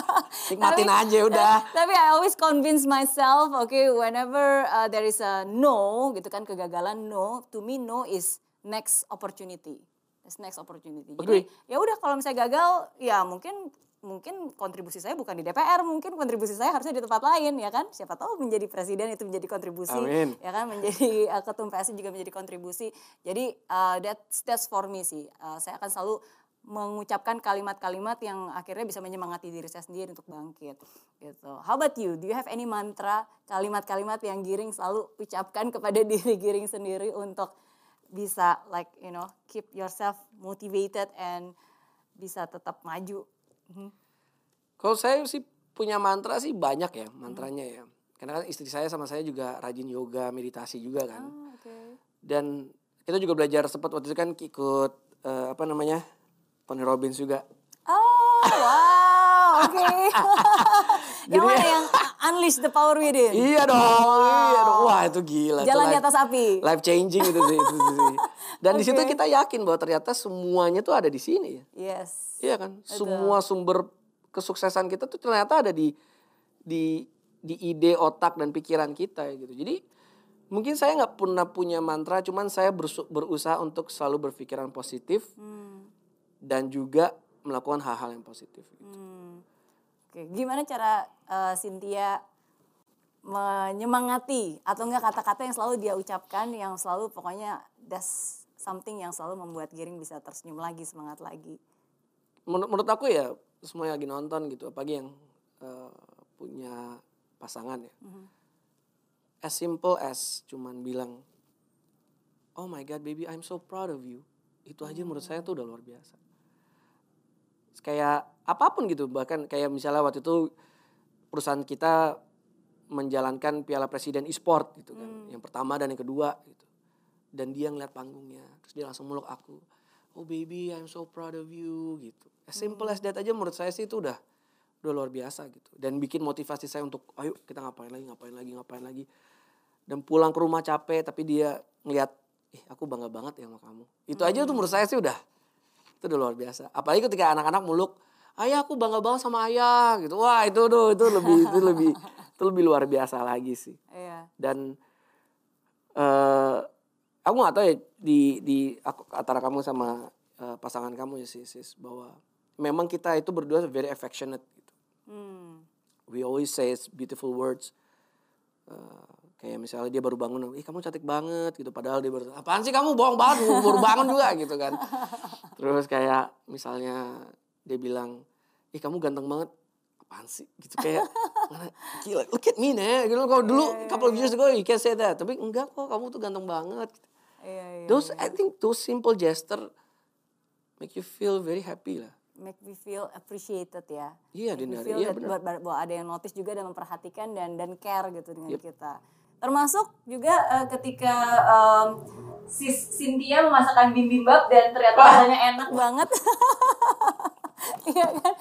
(laughs) Nikmatin aja udah. (laughs) Tapi I always convince myself, okay, whenever uh, there is a no, gitu kan kegagalan no, to me no is next opportunity. It's next opportunity. Jadi ya udah kalau misalnya gagal, ya mungkin mungkin kontribusi saya bukan di DPR, mungkin kontribusi saya harusnya di tempat lain, ya kan? Siapa tahu menjadi presiden itu menjadi kontribusi, Amin. ya kan? Menjadi uh, (laughs) ketum PSI juga menjadi kontribusi. Jadi uh, that's that's for me sih. Uh, saya akan selalu mengucapkan kalimat-kalimat yang akhirnya bisa menyemangati diri saya sendiri untuk bangkit gitu. How about you? Do you have any mantra, kalimat-kalimat yang Giring selalu ucapkan kepada (laughs) diri Giring sendiri untuk bisa like you know keep yourself motivated and bisa tetap maju? Mhm. Kalau saya sih punya mantra sih banyak ya mantranya ya. Karena kan istri saya sama saya juga rajin yoga, meditasi juga kan. Oh, oke. Dan kita juga belajar sempat waktu itu kan ikut eh, apa namanya Tony Robbins juga. Oh, wow, oke. (laughs) (laughs) yang Jadi- mana yang unleash the power within? Iya dong, iya dong. Wah itu gila. itu Jalan di life- atas api. Life changing itu sih. itu sih. Dan di situ kita yakin bahwa ternyata semuanya tuh ada di sini ya. Yes. Iya kan? Semua sumber kesuksesan kita tuh ternyata ada di di di ide otak dan pikiran kita gitu. Jadi mungkin saya nggak pernah punya mantra, cuman saya berusaha untuk selalu berpikiran positif Hmm. dan juga melakukan hal-hal yang positif. Gitu. Hmm. Oke, gimana cara eh, Cynthia menyemangati atau enggak kata-kata yang selalu dia ucapkan yang selalu pokoknya that's something yang selalu membuat Giring bisa tersenyum lagi, semangat lagi. Menur- menurut aku ya semua yang lagi nonton gitu, apalagi yang eh, punya pasangan ya. As simple as cuman bilang, oh my god baby I'm so proud of you. Itu aja menurut saya tuh udah luar biasa. Kayak apa pun gitu, bahkan kayak misalnya waktu itu perusahaan kita menjalankan Piala Presiden e-sport gitu kan, yang pertama dan yang kedua gitu. Dan dia ngeliat panggungnya, terus dia langsung meluk aku. Oh baby, I'm so proud of you gitu. As simple as that aja menurut saya sih itu udah udah luar biasa gitu. Dan bikin motivasi saya untuk ayo kita ngapain lagi, ngapain lagi, ngapain lagi. Dan pulang ke rumah capek tapi dia ngeliat, ih aku bangga banget ya sama kamu. Itu aja tuh menurut saya sih udah itu udah luar biasa. Apalagi ketika anak-anak muluk, ayah aku bangga banget sama ayah gitu. Wah itu tuh itu lebih itu lebih (laughs) itu lebih luar biasa lagi sih. Iya. Dan eh aku nggak tahu ya di di aku, antara kamu sama eh, pasangan kamu ya sis, sis bahwa memang kita itu berdua very affectionate gitu. Hmm. We always say beautiful words. Eh, kayak misalnya dia baru bangun, ih kamu cantik banget gitu. Padahal dia baru, apaan sih kamu bohong banget, baru bangun juga gitu kan. (laughs) Terus kayak misalnya dia bilang, ih kamu ganteng banget. Apaan sih? Gitu kayak, "Mana- gila, look at me nih. Gitu, kalau dulu couple of years ago you can say that. Tapi enggak kok, kamu tuh ganteng banget. Gitu. Iya, iya. Those, I think those simple gesture make you feel very happy lah. make me feel appreciated ya. Iya, feel Iya, that benar. buat- buat- bahwa ada yang notice juga dan memperhatikan dan dan care gitu dengan kita. Termasuk juga eh, ketika em, sis Cynthia memasakkan bibimbap dan ternyata rasanya enak banget. (laughs) Iya kan?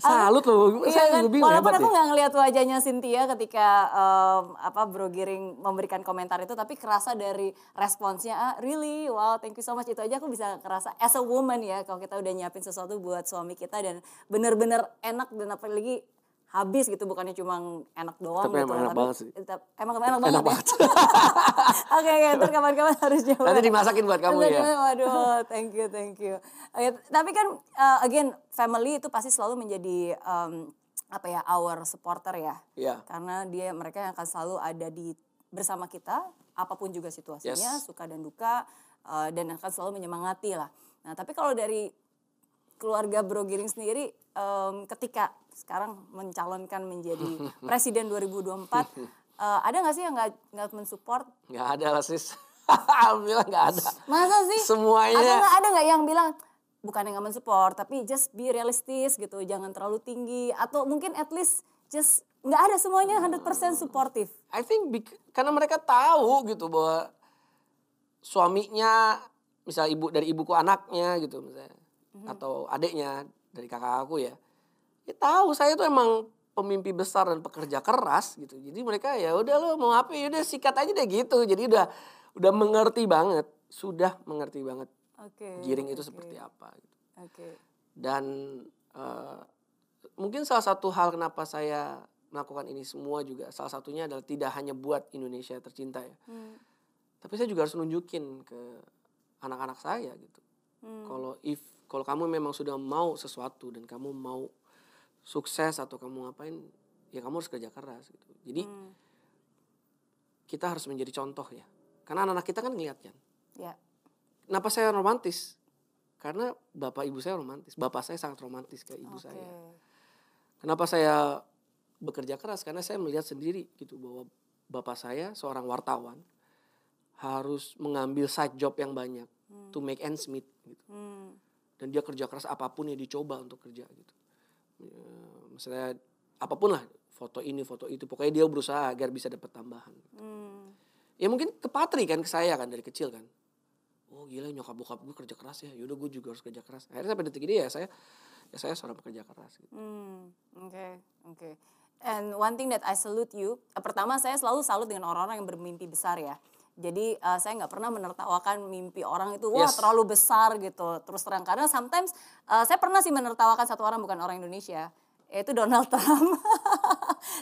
Salut loh, Iya saya kan? juga bingung Walaupun aku ya. nggak ngeliat wajahnya Cynthia ketika em, apa Bro Giring memberikan komentar itu, tapi kerasa dari responsnya, ah really, wow, thank you so much. Itu aja aku bisa kerasa as a woman ya, kalau kita udah nyiapin sesuatu buat suami kita dan bener-bener enak dan apalagi habis gitu bukannya cuma enak doang Tapi gitu. emang enak banget sih. tetap- emang enak banget. Enak ya? banget. (laughs) Oke, oke, ntar kapan-kapan harus coba. Nanti dimasakin buat kamu ya. Waduh, thank you, thank you. Oke, tapi kan uh, again family itu pasti selalu menjadi um, apa ya our supporter ya. Iya. Karena dia mereka yang akan selalu ada di bersama kita apa pun juga situasinya, Yes. suka dan duka uh, dan akan selalu menyemangati lah. Nah, tapi kalau dari keluarga Bro Giring sendiri em, ketika sekarang mencalonkan menjadi (laughs) presiden 2024 eh, ada nggak sih yang nggak mensupport Nggak ada lah sis. (laughs) Alhamdulillah nggak ada. masa sih Semuanya. atau nggak ada nggak yang bilang bukan yang nggak mensupport tapi just be realistis gitu jangan terlalu tinggi atau mungkin at least just nggak ada semuanya 100% supportive I think karena mereka tahu gitu bahwa suaminya misal ibu dari ibuku anaknya gitu misalnya atau adiknya dari kakak aku ya. Ya tahu saya tuh emang pemimpi besar dan pekerja keras gitu. Jadi mereka ya udah lo mau apa ya udah sikat aja deh gitu. Jadi udah udah mengerti banget sudah mengerti banget oke giring itu oke, seperti apa gitu. oke. Dan eh, mungkin salah satu hal kenapa saya melakukan ini semua juga salah satunya adalah tidak hanya buat Indonesia tercinta ya. Hmm, tapi saya juga harus nunjukin ke anak-anak saya gitu. Hmm, kalau if kalau kamu memang sudah mau sesuatu dan kamu mau sukses atau kamu ngapain ya kamu harus kerja keras gitu. Jadi hmm, kita harus menjadi contoh ya. Karena anak-anak kita kan ngeliat kan ya. Kenapa saya romantis? Karena bapak ibu saya romantis. Bapak saya sangat romantis ke ibu oke. saya. Kenapa saya bekerja keras? Karena saya melihat sendiri gitu bahwa bapak saya seorang wartawan harus mengambil side job yang banyak to make ends meet gitu. Hmm, Dan dia kerja keras apa pun yang dicoba untuk kerja gitu. Ya, misalnya apa pun lah foto ini foto itu pokoknya dia berusaha agar bisa dapat tambahan. hmm, Ya mungkin kepatri kan ke saya kan dari kecil kan. Oh gila nyokap bokap gue kerja keras ya. Yaudah gue juga harus kerja keras. Akhirnya sampai detik ini ya saya ya saya seorang pekerja keras gitu. Hmm, oke, oke. And one thing that I salute you, eh, pertama saya selalu salut dengan orang-orang yang bermimpi besar ya. Jadi eh, saya nggak pernah menertawakan mimpi orang itu wah Yes. terlalu besar gitu. Terus terang karena sometimes eh, saya pernah sih menertawakan satu orang bukan orang Indonesia, yaitu Donald (laughs) Trump.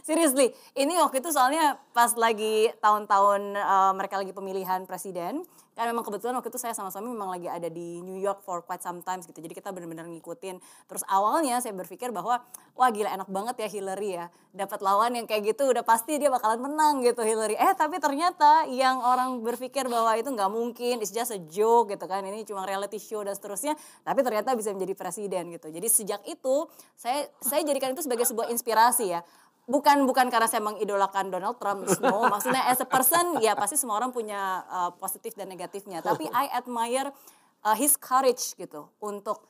Seriously, ini waktu itu soalnya pas lagi tahun-tahun eh, mereka lagi pemilihan presiden, kan memang kebetulan waktu itu saya sama suami memang lagi ada di New York for quite some times gitu. Jadi kita benar-benar ngikutin. Terus awalnya saya berpikir bahwa wah gila enak banget ya Hillary ya. Dapat lawan yang kayak gitu udah pasti dia bakalan menang gitu Hillary. Eh tapi ternyata yang orang berpikir bahwa itu nggak mungkin, it's just a joke gitu kan. Ini cuma reality show dan seterusnya. Tapi ternyata bisa menjadi presiden gitu. Jadi sejak itu saya saya jadikan itu sebagai sebuah inspirasi ya bukan bukan karena saya mengidolakan Donald Trump, no. Maksudnya as a person ya pasti semua orang punya uh, positif dan negatifnya. Tapi I admire uh, his courage gitu untuk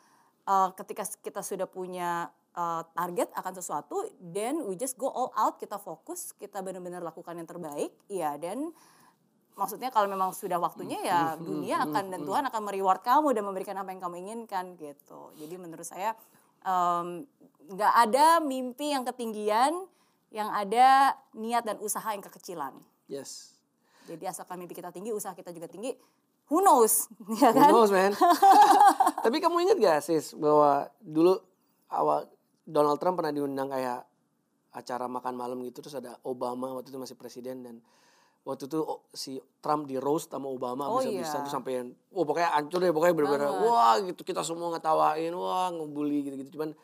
uh, ketika kita sudah punya uh, target akan sesuatu, then we just go all out, kita fokus, kita benar-benar lakukan yang terbaik, ya dan maksudnya kalau memang sudah waktunya ya dunia akan dan Tuhan akan mereward kamu dan memberikan apa yang kamu inginkan gitu. Jadi menurut saya nggak ada mimpi yang ketinggian, yang ada niat dan usaha yang kekecilan. Yes. Jadi asalkan mimpi kita tinggi, usaha kita juga tinggi, who knows, (laughs) ya Who kan? knows, man? (laughs) Tapi kamu ingat gak sis bahwa dulu awal Donald Trump pernah diundang kayak acara makan malam gitu terus ada Obama waktu itu masih presiden dan waktu itu oh, si Trump di roast sama Obama Oh, bisa-bisa iya. tuh sampai wah pokoknya hancur deh pokoknya bener-bener wah gitu kita semua ngetawain wah ngebully gitu-gitu cuman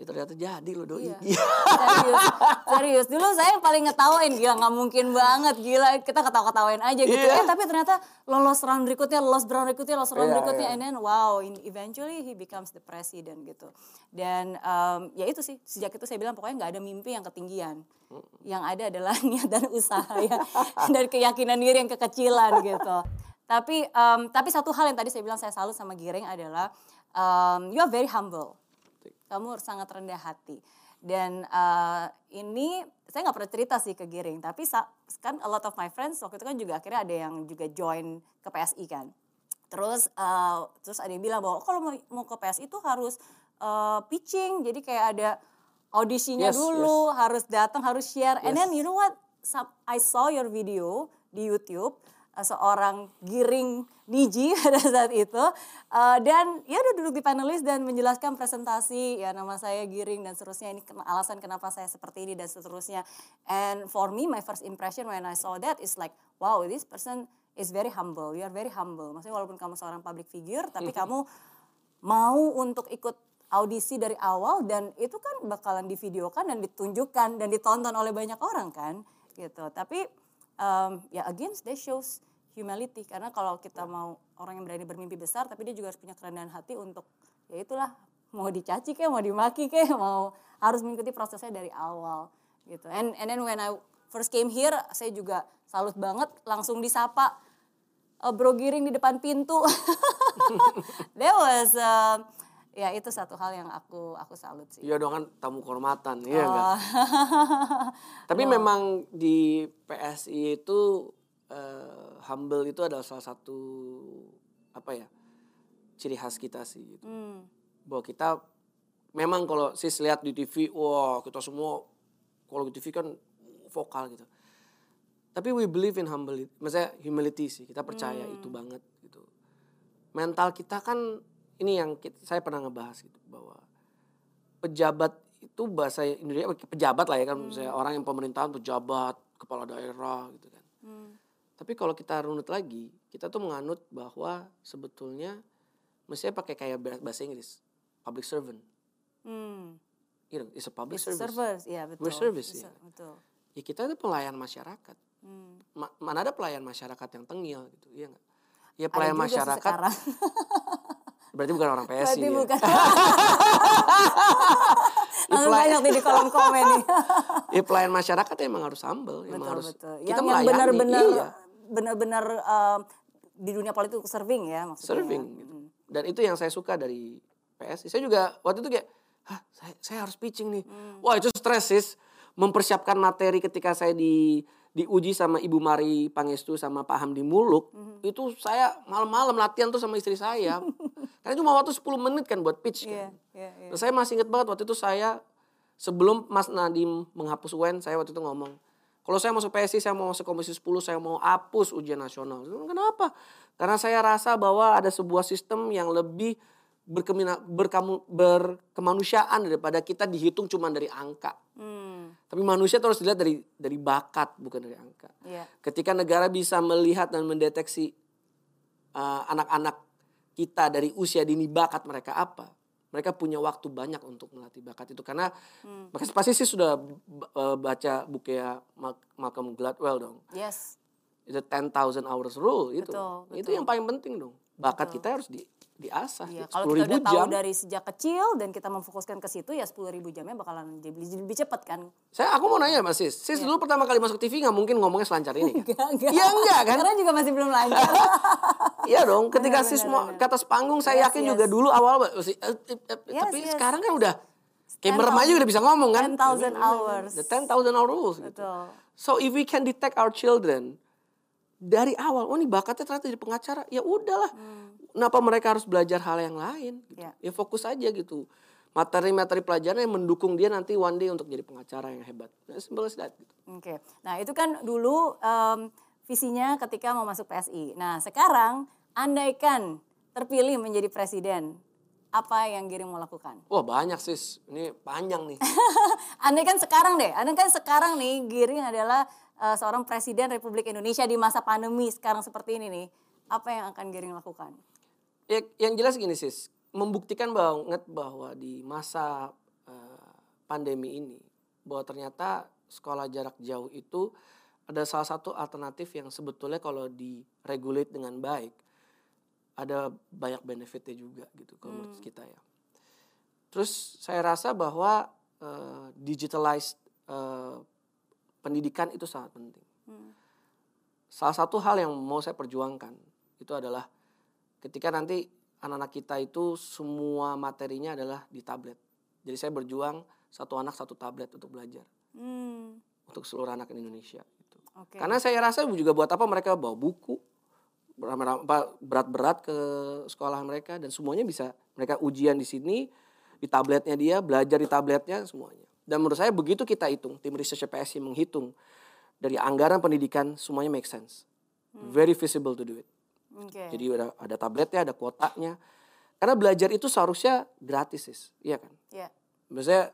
ya ternyata jadi loh doi. Iya. serius, serius. Dulu saya yang paling ngetawain, gila nggak mungkin banget, gila kita ketawa-ketawain aja gitu. Iya. Eh tapi ternyata lolos round berikutnya, lolos round berikutnya, lolos round Iya, berikutnya, iya. and then wow, in- eventually he becomes the president gitu. Dan em, ya itu sih, sejak itu saya bilang pokoknya nggak ada mimpi yang ketinggian. Yang ada adalah (laughs) niat dan usaha ya, dan keyakinan diri yang kekecilan gitu. Tapi em, tapi satu hal yang tadi saya bilang saya salut sama Giring adalah em, you are very humble kamu sangat rendah hati. Dan eh, ini saya nggak pernah cerita sih ke Giring tapi kan a lot of my friends waktu itu kan juga akhirnya ada yang juga join ke PSI kan. Terus eh, terus ada yang bilang bahwa "Oh, kalau mau, mau ke PSI itu harus eh, pitching. Jadi kayak ada audisinya Yes, dulu harus datang harus share. And Yes. then you know what? I saw your video di YouTube. uh, seorang giring Niji (laughs) pada saat itu. Uh, dan ya udah duduk di panelis dan menjelaskan presentasi ya nama saya giring dan seterusnya ini alasan kenapa saya seperti ini dan seterusnya. And for me my first impression when I saw that is like wow this person is very humble. You are very humble. Maksudnya walaupun kamu seorang public figure tapi (laughs) kamu mau untuk ikut audisi dari awal dan itu kan bakalan divideokan dan ditunjukkan dan ditonton oleh banyak orang kan gitu. Tapi um, ya again they shows humility karena kalau kita mau orang yang berani bermimpi besar tapi dia juga harus punya kerendahan hati untuk ya itulah mau dicaci kayak mau dimaki kayak (laughs) mau harus mengikuti prosesnya dari awal gitu. And and then when I first came here saya juga salut banget langsung disapa uh, Bro Giring di depan pintu. (laughs) That was uh, ya itu satu hal yang aku aku salut sih. Iya dong kan tamu kehormatan, iya oh. enggak? (laughs) Tapi oh. memang di PSI itu uh, humble itu adalah salah satu apa ya ciri khas kita sih gitu. Hmm. Bahwa kita memang kalau sis lihat di TV, wah kita semua kalau di TV kan vokal gitu. Tapi we believe in humble, maksudnya humility sih. Kita percaya hmm. itu banget gitu. Mental kita kan ini yang kita, saya pernah ngebahas gitu bahwa pejabat itu bahasa Indonesia pejabat lah ya kan hmm. saya orang yang pemerintahan pejabat kepala daerah gitu kan. Hmm. Tapi kalau kita runut lagi, kita tuh menganut bahwa sebetulnya mestinya pakai kayak bahasa Inggris, public servant. Hmm. You know, it's a public it's service. Service, ya betul. We're service, ya. Betul. Ya kita itu pelayan masyarakat. Hmm. Ma mana ada pelayan masyarakat yang tengil gitu, iya nggak? Ya pelayan masyarakat. (laughs) Berarti bukan orang PSI. Berarti ya? bukan. (laughs) Langsung banyak di kolom komen nih. (laughs) ya pelayan masyarakat emang harus humble. Betul, emang harus, betul. Kita yang, benar-benar iya. benar-benar uh, di dunia politik serving ya maksudnya. Serving. Gitu. Dan itu yang saya suka dari PSI. Saya juga waktu itu kayak, Hah, saya, saya harus pitching nih. Hmm. Wah itu stres sih. Mempersiapkan materi ketika saya di diuji sama Ibu Mari Pangestu sama Pak Hamdi Muluk, mm-hmm. itu saya malam-malam latihan tuh sama istri saya. (laughs) Karena cuma waktu 10 menit kan buat pitch kan. Yeah, yeah, yeah. saya masih inget banget waktu itu saya sebelum Mas Nadim menghapus UN, saya waktu itu ngomong, kalau saya masuk PSI, saya mau masuk Komisi 10, saya mau hapus ujian nasional. Kenapa? Karena saya rasa bahwa ada sebuah sistem yang lebih berkamu, berkemanusiaan daripada kita dihitung cuma dari angka. Hmm. Tapi manusia terus dilihat dari dari bakat bukan dari angka. Yeah. Ketika negara bisa melihat dan mendeteksi uh, anak-anak uh, kita dari usia dini bakat mereka apa, mereka punya waktu banyak untuk melatih bakat itu karena hmm. pasti sih sudah uh, baca buku ya Malcolm Gladwell dong. Yes. Itu 10,000 hours rule itu. Betul, betul. Itu yang paling penting dong. Bakat betul. kita harus di diasah. Iya, kalau kita udah jam. tahu dari sejak kecil dan kita memfokuskan ke situ ya sepuluh ribu jamnya bakalan jadi lebih cepat kan. Saya aku mau nanya Mas Sis, Sis iya. dulu pertama kali masuk TV nggak mungkin ngomongnya selancar ini kan? enggak, Iya enggak kan? Karena juga masih belum lancar. (laughs) Iya dong, ketika benar, Sis mau ke atas panggung saya yes, yakin yes. juga dulu awal masih eh, eh, eh, yes, tapi yes. sekarang kan udah kayak merem aja udah bisa ngomong kan. 10,000 hours. The 10,000 hours. Gitu. Betul. So if we can detect our children dari awal, oh ini bakatnya ternyata jadi pengacara, ya udahlah. Hmm kenapa mereka harus belajar hal yang lain? Gitu. Ya. ya fokus aja gitu. Materi-materi pelajaran yang mendukung dia nanti one day untuk jadi pengacara yang hebat. Nah, simple as that. Gitu. Oke, okay. nah itu kan dulu um, visinya ketika mau masuk PSI. Nah sekarang andaikan terpilih menjadi presiden, apa yang Giring mau lakukan? Wah banyak sis, ini panjang nih. (laughs) andai kan sekarang deh, andai kan sekarang nih Giring adalah uh, seorang presiden Republik Indonesia di masa pandemi sekarang seperti ini nih, apa yang akan Giring lakukan? Ya, yang jelas gini sis, membuktikan banget bahwa di masa uh, pandemi ini bahwa ternyata sekolah jarak jauh itu ada salah satu alternatif yang sebetulnya kalau diregulate dengan baik ada banyak benefitnya juga gitu kalau hmm. menurut kita ya. Terus saya rasa bahwa uh, digitalized uh, pendidikan itu sangat penting. Hmm. Salah satu hal yang mau saya perjuangkan itu adalah ketika nanti anak-anak kita itu semua materinya adalah di tablet. Jadi saya berjuang satu anak satu tablet untuk belajar. Hmm. Untuk seluruh anak Indonesia. Gitu. Okay. Karena saya rasa juga buat apa mereka bawa buku, berat-berat ke sekolah mereka dan semuanya bisa mereka ujian di sini di tabletnya dia belajar di tabletnya semuanya dan menurut saya begitu kita hitung tim research PSI menghitung dari anggaran pendidikan semuanya make sense very visible to do it. Oke. Jadi ada ada tabletnya, ada kuotanya. Karena belajar itu seharusnya gratis, sis. iya kan? Ya. Maksudnya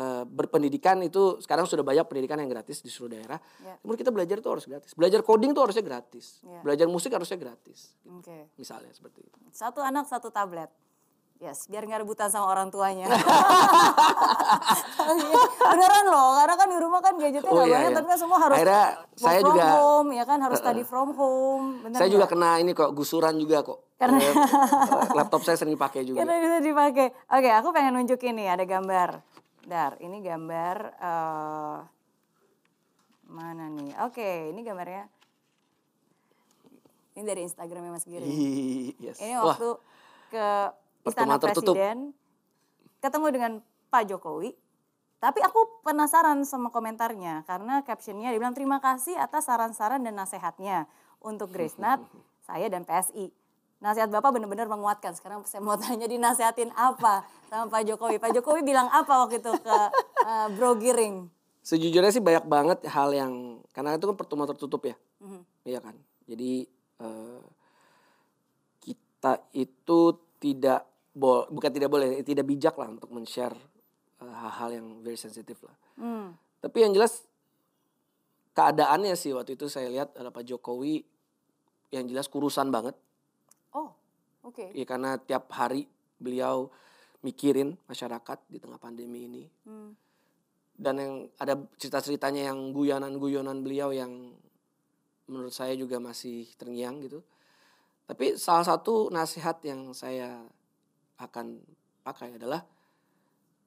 eh, berpendidikan itu sekarang sudah banyak pendidikan yang gratis di seluruh daerah. Ya. Kemudian kita belajar itu harus gratis. Belajar coding itu harusnya gratis. Ya. Belajar musik harusnya gratis. Oke. Misalnya seperti itu. Satu anak satu tablet. Yes, biar nggak rebutan sama orang tuanya. (laughs) Iya, Beneran loh, karena kan di rumah kan gadgetnya Oh, nggak iya, banyak, iya. tapi kan semua harus Akhirnya saya from juga- home, ya kan harus study from home. Bener Saya juga nggak? kena ini kok gusuran juga kok. Karena- (laughs) laptop saya sering dipakai juga. Karena bisa dipakai. Oke, aku pengen nunjukin nih ada gambar. Dar, ini gambar eh mana nih? Oke, ini gambarnya. Ini dari Instagramnya Mas Giri. Yes. Ini Wah, waktu pertemuan Istana tertutup. Presiden ketemu dengan Pak Jokowi. Tapi aku penasaran sama komentarnya karena captionnya dia bilang terima kasih atas saran-saran dan nasihatnya untuk Grace-Nat, (laughs) saya dan PSI. Nasihat Bapak benar-benar menguatkan. Sekarang saya mau tanya dinasihatin apa sama Pak Jokowi. Pak Jokowi bilang apa waktu itu ke eh, Bro Giring? sejujurnya sih banyak banget hal yang karena itu kan pertemuan tertutup ya. Mhm. Iya kan. Jadi eh, kita itu tidak bo bukan tidak boleh, tidak bijak lah untuk men-share eh, hal-hal yang very sensitif lah. Hmm. Tapi yang jelas keadaannya sih waktu itu saya lihat adalah Pak Jokowi yang jelas kurusan banget. Oh, oke. Ya karena tiap hari beliau mikirin masyarakat di tengah pandemi ini. Hmm. Dan yang ada cerita-ceritanya yang guyonan-guyonan beliau yang menurut saya juga masih terngiang gitu. Tapi salah satu nasihat yang saya akan pakai adalah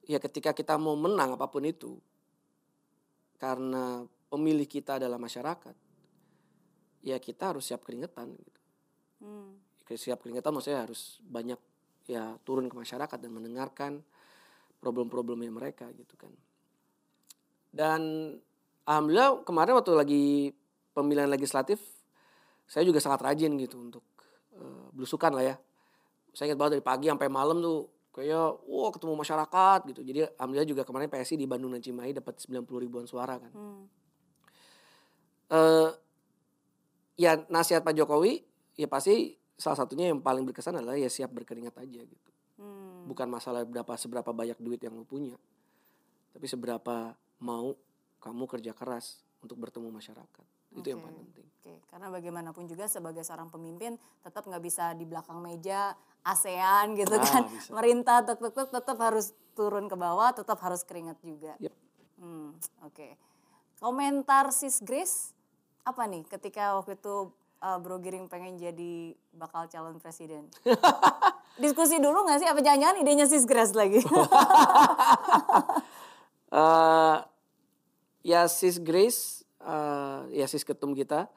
ya ketika kita mau menang apa pun itu karena pemilih kita adalah masyarakat ya kita harus siap keringetan gitu. Hmm. Siap keringetan maksudnya harus banyak ya turun ke masyarakat dan mendengarkan problem-problemnya mereka gitu kan. Dan alhamdulillah kemarin waktu lagi pemilihan legislatif saya juga sangat rajin gitu untuk eh, belusukan lah ya. Saya ingat banget dari pagi sampai malam tuh kayak wah ketemu masyarakat gitu. Jadi alhamdulillah juga kemarin PSI di Bandung dan Cimahi dapat 90 ribuan suara kan. Hmm. eh ya nasihat Pak Jokowi ya pasti salah satunya yang paling berkesan adalah ya siap berkeringat aja gitu. Hmm. Bukan masalah berapa seberapa banyak duit yang lu punya. Tapi seberapa mau kamu kerja keras untuk bertemu masyarakat. Itu yang Oke. paling penting. Oke, karena bagaimanapun juga sebagai seorang pemimpin tetap nggak bisa di belakang meja ASEAN gitu Ah, kan, bisa. merintah tetap tetap tetap harus turun ke bawah, tetap harus keringat juga. Yep. Hmm, Oke, komentar sis Grace apa nih ketika waktu itu uh, Bro Giring pengen jadi bakal calon presiden? (laughs) Diskusi dulu nggak sih? Apa jangan-jangan idenya sis Grace lagi? (laughs) eh ya sis Grace, eh, ya sis ketum kita.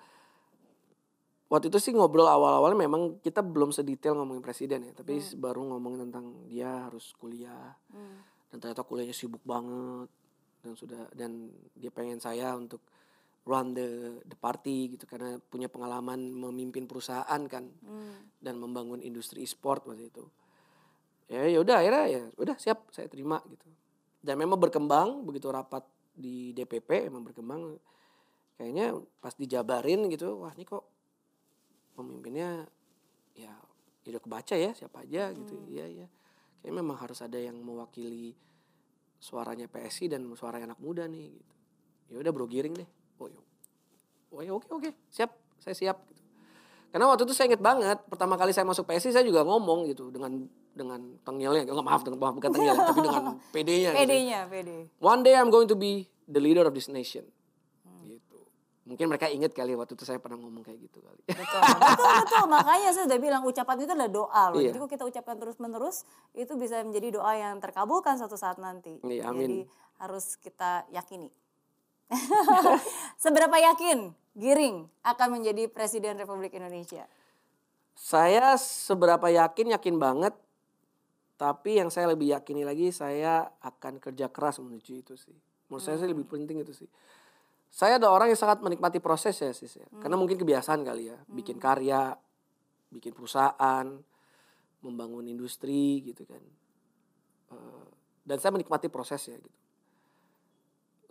Waktu itu sih ngobrol awal-awalnya memang kita belum sedetail ngomongin presiden ya, tapi baru ngomongin tentang dia harus kuliah. Hmm, dan ternyata kuliahnya sibuk banget. Dan sudah dan dia pengen saya untuk run the the party gitu karena punya pengalaman memimpin perusahaan kan. Hmm, dan membangun industri e-sport waktu itu. Ya ya udah akhirnya ya udah siap saya terima gitu. Dan memang berkembang begitu rapat di DPP emang berkembang kayaknya pas dijabarin gitu wah ini kok pemimpinnya ya ya udah kebaca ya siapa aja gitu. Iya iya. Kayaknya memang harus ada yang mewakili suaranya PSI dan suara anak muda nih gitu. Ya udah bro giring deh. Oh ya oh ya oke oke. Siap saya siap gitu. Karena waktu itu saya inget banget pertama kali saya masuk PSI saya juga ngomong gitu dengan dengan tengilnya. Nggak maaf dengan maaf bukan tengil tapi dengan (laughs) PD-nya gitu. PD-nya, PD. One day I'm going to be the leader of this nation. Mungkin mereka ingat kali waktu itu saya pernah ngomong kayak gitu kali. Betul, betul, betul. Makanya saya udah bilang ucapan itu adalah doa loh. Iya. Jadi kalau kita ucapkan terus-menerus, itu bisa menjadi doa yang terkabulkan suatu saat nanti. Iya, Jadi amin. harus kita yakini. (laughs) Seberapa yakin Giring akan menjadi Presiden Republik Indonesia? saya seberapa yakin yakin banget. Tapi yang saya lebih yakini lagi saya akan kerja keras menuju itu sih. Menurut saya sih lebih penting itu sih. Saya ada orang yang sangat menikmati proses ya sis ya. Karena mungkin kebiasaan kali ya. Bikin karya, bikin perusahaan, membangun industri gitu kan. Eh, dan saya menikmati prosesnya gitu.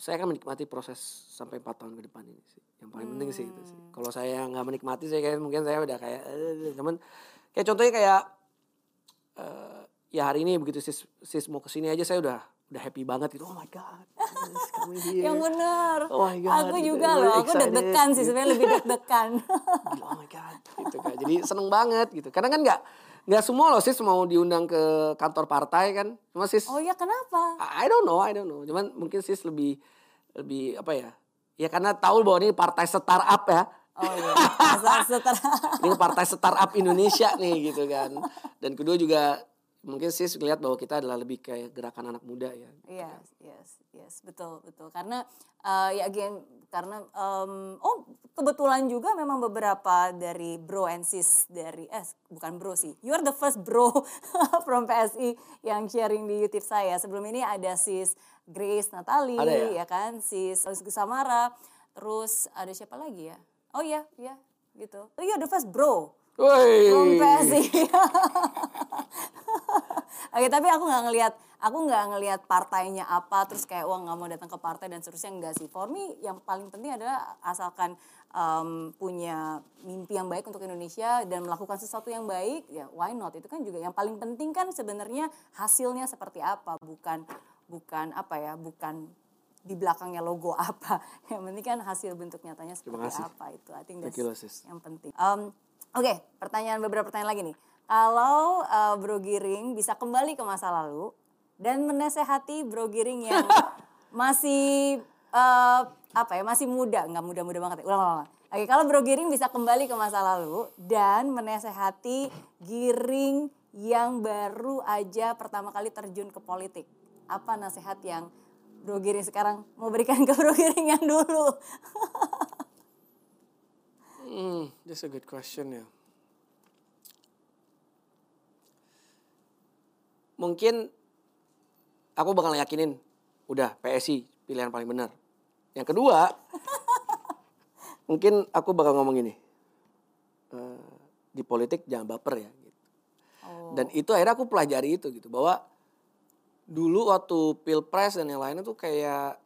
saya akan menikmati proses sampai empat tahun ke depan ini sih. Yang paling penting sih itu sih. Kalau saya nggak menikmati saya kayak mungkin saya udah kayak eh, cuman kayak contohnya kayak eh, ya hari ini begitu sis sis mau ke sini aja saya udah udah happy banget gitu. Oh my god. (laughs) here. Yang bener. Oh my God, Aku gitu. juga loh, aku deg-degan sih sebenarnya lebih (laughs) deg-degan. Oh my god gitu kan jadi seneng banget gitu karena kan nggak nggak semua loh sis mau diundang ke kantor partai kan cuma sis oh ya kenapa? I don't know I don't know cuman mungkin sis lebih lebih apa ya ya karena tahu bahwa ini partai startup ya Oh iya, (laughs) ini partai startup Indonesia nih gitu kan dan kedua juga mungkin sis melihat bahwa kita adalah lebih kayak gerakan anak muda ya Yes, yes, yes, betul, betul. Karena eh, ya again, karena em, oh kebetulan juga memang beberapa dari bro and sis dari eh bukan bro sih, you are the first bro (laughs) from PSI yang sharing di YouTube saya. Sebelum ini ada sis Grace Natali, ya? ya kan, sis Samara, terus ada siapa lagi ya? Oh iya, iya, gitu. Oh, you are the first bro Woi. from PSI. (laughs) Oke, tapi aku nggak ngelihat, aku nggak ngelihat partainya apa, terus kayak wah nggak mau datang ke partai dan seterusnya enggak sih. For me, yang paling penting adalah asalkan em, punya mimpi yang baik untuk Indonesia dan melakukan sesuatu yang baik, ya why not? Itu kan juga yang paling penting kan sebenarnya hasilnya seperti apa, bukan bukan apa ya, bukan di belakangnya logo (laughs) apa. Yang penting kan hasil bentuk nyatanya seperti apa itu. I think that's you, yang penting. Em, Oke, pertanyaan beberapa pertanyaan lagi nih. Kalau eh, Bro Giring bisa kembali ke masa lalu dan menasehati Bro Giring yang (laughs) masih eh, apa ya, masih muda, nggak muda-muda banget ya. Ulang, ulang. Oke, kalau Bro Giring bisa kembali ke masa lalu dan menasehati Giring yang baru aja pertama kali terjun ke politik. Apa nasihat yang Bro Giring sekarang mau berikan ke Bro Giring yang dulu? (laughs) Hmm, that's a good question ya. Mungkin aku bakal yakinin udah PSI pilihan paling benar. Yang kedua, (laughs) mungkin aku bakal ngomong gini. eh, di politik jangan baper ya gitu. Oh. Dan itu akhirnya aku pelajari itu gitu bahwa dulu waktu pilpres dan yang lainnya tuh kayak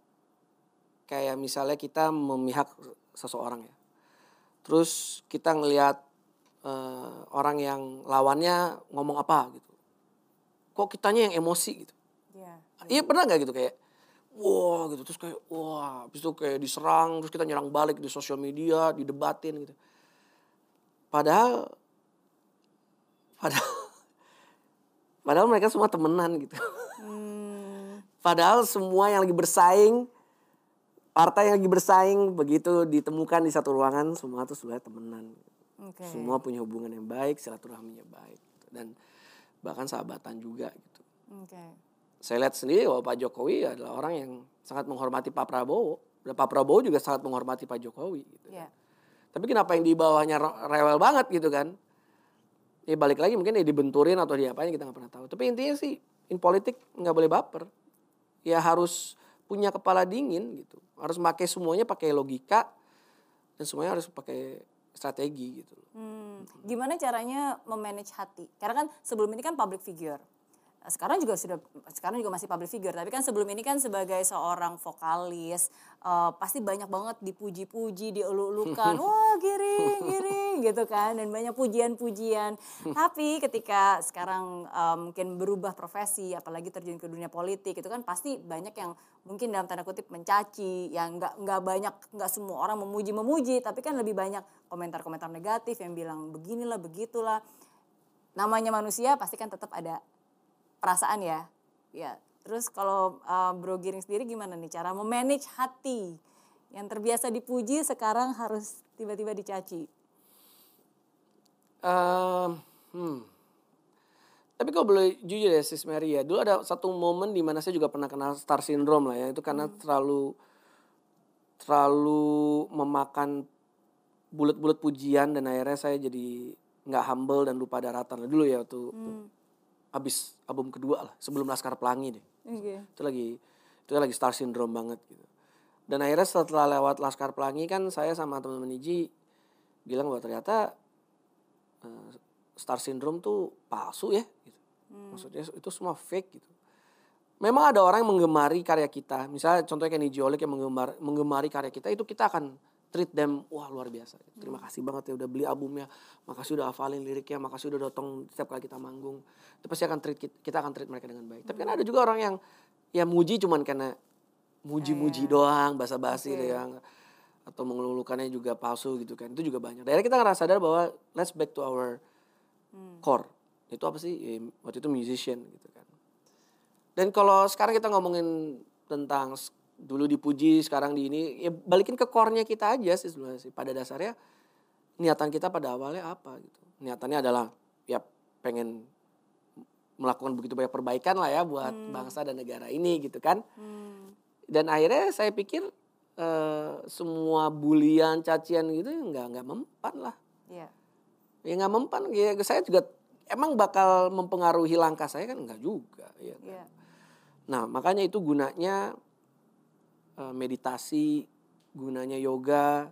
kayak misalnya kita memihak seseorang ya. Terus kita ngelihat eh, orang yang lawannya ngomong apa gitu. Kok kitanya yang emosi gitu. Iya. Iya pernah nggak gitu kayak wah gitu terus kayak wah habis itu kayak diserang terus kita nyerang balik di sosial media didebatin gitu. Padahal padahal (laughs) padahal mereka semua temenan gitu. Hmm, Padahal semua yang lagi bersaing partai yang lagi bersaing begitu ditemukan di satu ruangan semua tuh sebenarnya temenan. Oke. Semua punya hubungan yang baik, silaturahminya baik gitu. dan bahkan sahabatan juga gitu. Oke. Saya lihat sendiri bahwa Pak Jokowi adalah orang yang sangat menghormati Pak Prabowo. Dan Pak Prabowo juga sangat menghormati Pak Jokowi. Gitu. Iya. Tapi kenapa yang di bawahnya re- rewel banget gitu kan? Ya balik lagi mungkin ya dibenturin atau diapain kita nggak pernah tahu. Tapi intinya sih in politik nggak boleh baper. Ya harus punya kepala dingin gitu. Harus pakai semuanya pakai logika dan semuanya harus pakai strategi gitu. Hmm, gimana caranya memanage hati? Karena kan sebelum ini kan public figure. Sekarang juga sudah sekarang juga masih public figure, tapi kan sebelum ini kan sebagai seorang vokalis eh, pasti banyak banget dipuji-puji, dielu-elukan, (laughs) wah giring, giring gitu kan. Dan banyak pujian-pujian. tapi ketika sekarang eh, mungkin berubah profesi, apalagi terjun ke dunia politik itu kan pasti banyak yang mungkin dalam tanda kutip mencaci, yang nggak nggak banyak nggak semua orang memuji-memuji, tapi kan lebih banyak komentar-komentar negatif yang bilang beginilah begitulah. Namanya manusia pasti kan tetap ada perasaan ya. Ya. Terus kalau uh, Bro Giring sendiri gimana nih cara memanage hati yang terbiasa dipuji sekarang harus tiba-tiba dicaci? Ehm, hmm. Tapi kalau boleh jujur ya Sis Mary ya, dulu ada satu momen di mana saya juga pernah kena star syndrome lah ya, itu karena terlalu terlalu memakan bulat-bulat pujian dan akhirnya saya jadi nggak humble dan lupa daratan dulu ya waktu habis album kedua lah sebelum Laskar Pelangi deh Oke. itu lagi itu lagi star syndrome banget gitu dan akhirnya setelah lewat Laskar Pelangi kan saya sama teman-teman Iji bilang bahwa ternyata eh, star syndrome tuh palsu ya gitu. maksudnya itu semua fake gitu memang ada orang yang menggemari karya kita. Misalnya contohnya kayak Nijiolik yang menggemar, menggemari karya kita itu kita akan treat them wah luar biasa. Terima kasih banget ya udah beli albumnya, makasih udah hafalin liriknya, makasih udah datang setiap kali kita manggung. Itu pasti akan treat kita, kita akan treat mereka dengan baik. Tapi kan ada juga orang yang ya muji cuman karena muji-muji doang, basa-basi deh yang atau mengelulukannya juga palsu gitu kan. Itu juga banyak. Daerah kita ngerasa sadar bahwa let's back to our core. Itu apa sih? Ya, waktu itu musician gitu kan. Dan kalau sekarang kita ngomongin tentang dulu dipuji, sekarang di ini, ya balikin ke core-nya kita aja sih sebenarnya sih. Pada dasarnya niatan kita pada awalnya apa gitu. Niatannya adalah ya pengen melakukan begitu banyak perbaikan lah ya buat bangsa dan negara ini gitu kan. Hmm. Dan akhirnya saya pikir eh, semua bulian, cacian gitu nggak nggak mempan lah. Iya. Ya nggak mempan. Ya, saya juga emang bakal mempengaruhi langkah saya kan nggak juga. Ya. kan? Iya. Nah makanya itu gunanya eh, meditasi, gunanya yoga,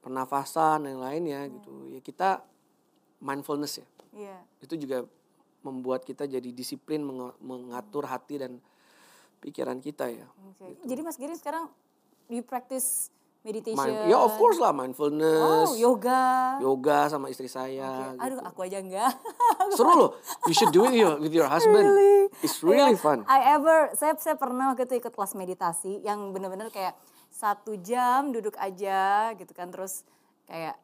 pernafasan dan lainnya gitu. Ya kita mindfulness ya. Iya. Itu juga membuat kita jadi disiplin menge- mengatur hati dan pikiran kita ya. Oke. Jadi Mas Giring sekarang you practice meditation. Mind, ya of course lah mindfulness, Oh, yoga. yoga sama istri saya. Oke. Aduh, gitu. aku aja enggak. (laughs) Seru loh. You should do it with your, with your husband. It's really Iya, fun. I ever, saya saya pernah waktu itu ikut kelas meditasi yang bener-bener kayak satu jam duduk aja gitu kan terus kayak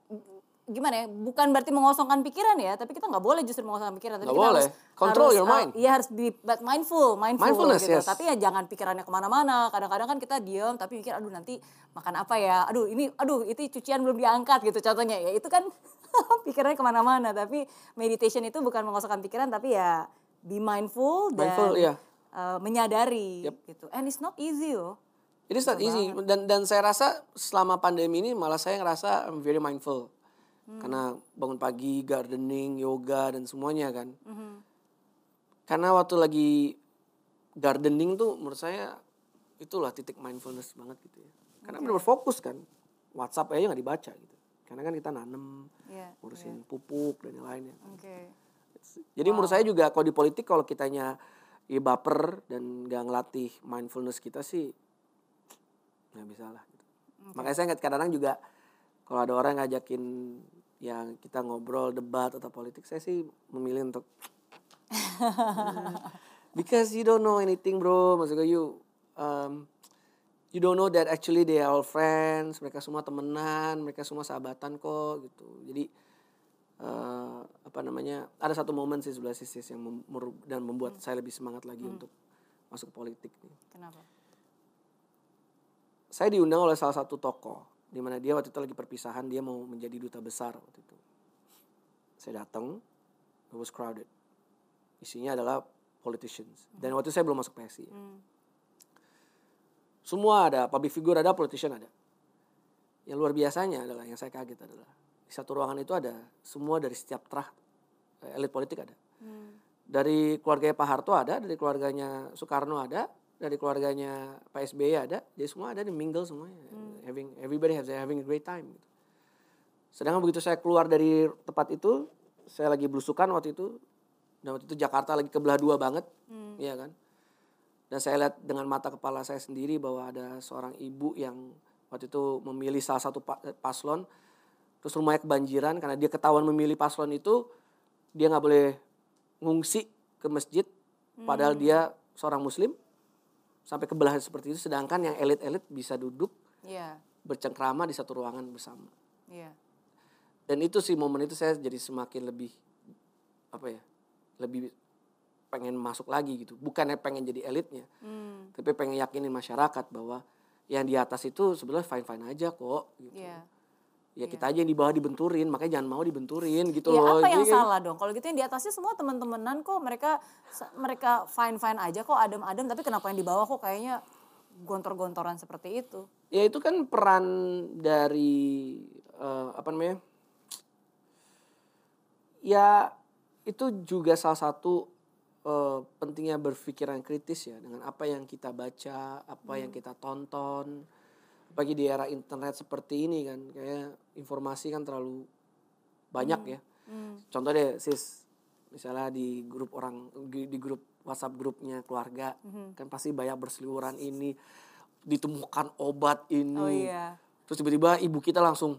gimana ya bukan berarti mengosongkan pikiran ya tapi kita nggak boleh justru mengosongkan pikiran. Tapi Nggak kita boleh. harus Control harus, your uh, mind. iya harus be but mindful mindful Mindfulness, gitu. yes. tapi ya jangan pikirannya ke mana-mana. Kadang-kadang kan kita diem tapi mikir aduh nanti makan apa ya? Aduh ini aduh itu cucian belum diangkat gitu contohnya. Ya itu kan (laughs) pikirannya ke mana-mana. Tapi meditation itu bukan mengosongkan pikiran tapi ya be mindful dan Mindful, iya. uh, menyadari gitu. And it's not easy loh It is not easy. dan dan saya rasa selama pandemi ini malah saya ngerasa I'm very mindful. Karena bangun pagi, gardening, yoga dan semuanya kan. Karena waktu lagi gardening tuh menurut saya itulah titik mindfulness banget gitu ya. Karena benar fokus kan. WhatsApp aja nggak dibaca gitu. Karena kan kita nanem, Iya, ngurusin pupuk dan yang lainnya. oke Jadi menurut saya juga kalau di politik kalau kitanya ya baper dan gak ngelatih mindfulness kita sih nggak bisa lah. Gitu. Makanya saya kadang-kadang juga kalau ada orang ngajakin yang kita ngobrol debat atau politik saya sih memilih untuk (laughs) because you don't know anything bro. Maksudnya you um, you don't know that actually they are all friends. Mereka semua temenan mereka semua sahabatan kok gitu. Jadi eh, apa namanya ada satu momen sih sebelah sisi yang mem- dan membuat saya lebih semangat lagi untuk masuk politik nih. Kenapa? Saya diundang oleh salah satu tokoh di mana dia waktu itu lagi perpisahan dia mau menjadi duta besar waktu itu saya datang it was crowded isinya adalah politicians dan waktu itu saya belum masuk PSI. Hmm. semua ada public figure ada politician ada yang luar biasanya adalah yang saya kaget adalah di satu ruangan itu ada semua dari setiap terah eh, elit politik ada Hmm. dari keluarganya Pak Harto ada dari keluarganya Soekarno ada dari keluarganya Pak SBY ada jadi semua ada di mingle semuanya. Having everybody has having a great time gitu. sedangkan begitu saya keluar dari tempat itu saya lagi belusukan waktu itu dan waktu itu Jakarta lagi kebelah dua banget iya kan? Dan saya lihat dengan mata kepala saya sendiri bahwa ada seorang ibu yang waktu itu memilih salah satu pa- paslon terus rumahnya kebanjiran karena dia ketahuan memilih paslon itu dia nggak boleh ngungsi ke masjid padahal dia seorang muslim sampai kebelahan seperti itu sedangkan yang elit-elit bisa duduk iya. bercengkrama di satu ruangan bersama. Iya. Dan itu sih momen itu saya jadi semakin lebih apa ya lebih pengen masuk lagi gitu. Bukannya pengen jadi elitnya Hmm. tapi pengen yakinin masyarakat bahwa yang di atas itu sebenarnya fine fine aja kok gitu. iya ya kita aja yang di bawah dibenturin makanya jangan mau dibenturin gitu Ya loh. apa yang Jadi- salah dong? Kalau gitu yang di atasnya semua teman-temanan kok mereka mereka fine fine aja kok adem-adem tapi kenapa yang di bawah kok kayaknya gontor-gontoran seperti itu? ya itu kan peran dari eh, apa namanya? Ya itu juga salah satu eh, pentingnya berpikiran kritis ya dengan apa yang kita baca apa yang kita tonton bagi di era internet seperti ini kan kayak informasi kan terlalu banyak ya Hmm. contoh deh sis misalnya di grup orang di, grup WhatsApp grupnya keluarga Mhm. kan pasti banyak berseliweran ini ditemukan obat ini Oh iya. terus tiba-tiba ibu kita langsung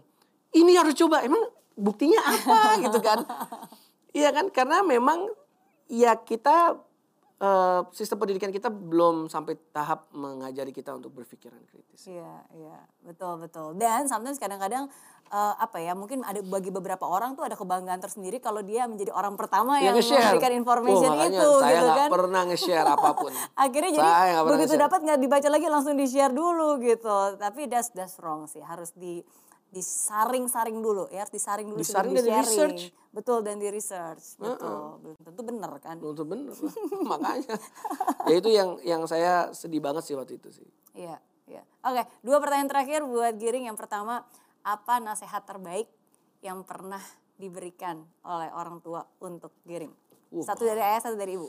ini harus coba emang buktinya apa (laughs) gitu kan iya kan karena memang ya kita eh, sistem pendidikan kita belum sampai tahap mengajari kita untuk berpikiran kritis Iya, iya, betul betul. Dan sometimes kadang-kadang eh, apa ya, mungkin ada bagi beberapa orang tuh ada kebanggaan tersendiri kalau dia menjadi orang pertama yang, nge-share. memberikan information Oh, itu, saya gitu kan. pernah nge-share apa pun (laughs) Akhirnya jadi begitu dapat nggak dibaca lagi langsung di share dulu gitu. Tapi that's that's wrong sih, harus di disaring-saring dulu ya, harus disaring dulu Disaring dan di research. Betul dan di research, betul. Belum tentu benar kan. Untuk bener lah. (laughs) makanya ya itu yang yang saya sedih banget sih waktu itu sih Iya, iya. Oke, dua pertanyaan terakhir buat Giring. Yang pertama, apa nasihat terbaik yang pernah diberikan oleh orang tua untuk Giring? Uh, Satu dari ayah, satu dari ibu.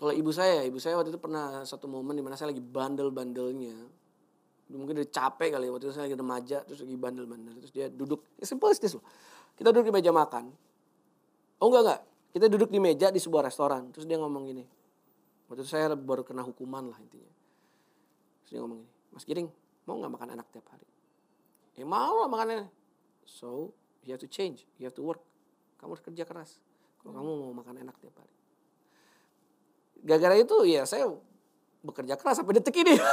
Kalau ibu saya, ibu saya waktu itu pernah satu momen di mana saya lagi bandel-bandelnya. Mungkin udah capek kali ya, waktu itu saya lagi remaja, terus lagi bandel-bandel. Terus dia duduk, ya simple this loh. Kita duduk di meja makan. Oh enggak, enggak. Kita duduk di meja di sebuah restoran. Terus dia ngomong gini. Waktu itu saya baru kena hukuman lah intinya. Terus dia ngomong gini, Mas Giring, mau nggak makan enak tiap hari? Ya mau lah makan enak. So, you have to change, you have to work. Kamu harus kerja keras. Kalau kamu mau makan enak tiap hari gara-gara itu ya saya bekerja keras sampai detik ini. (laughs)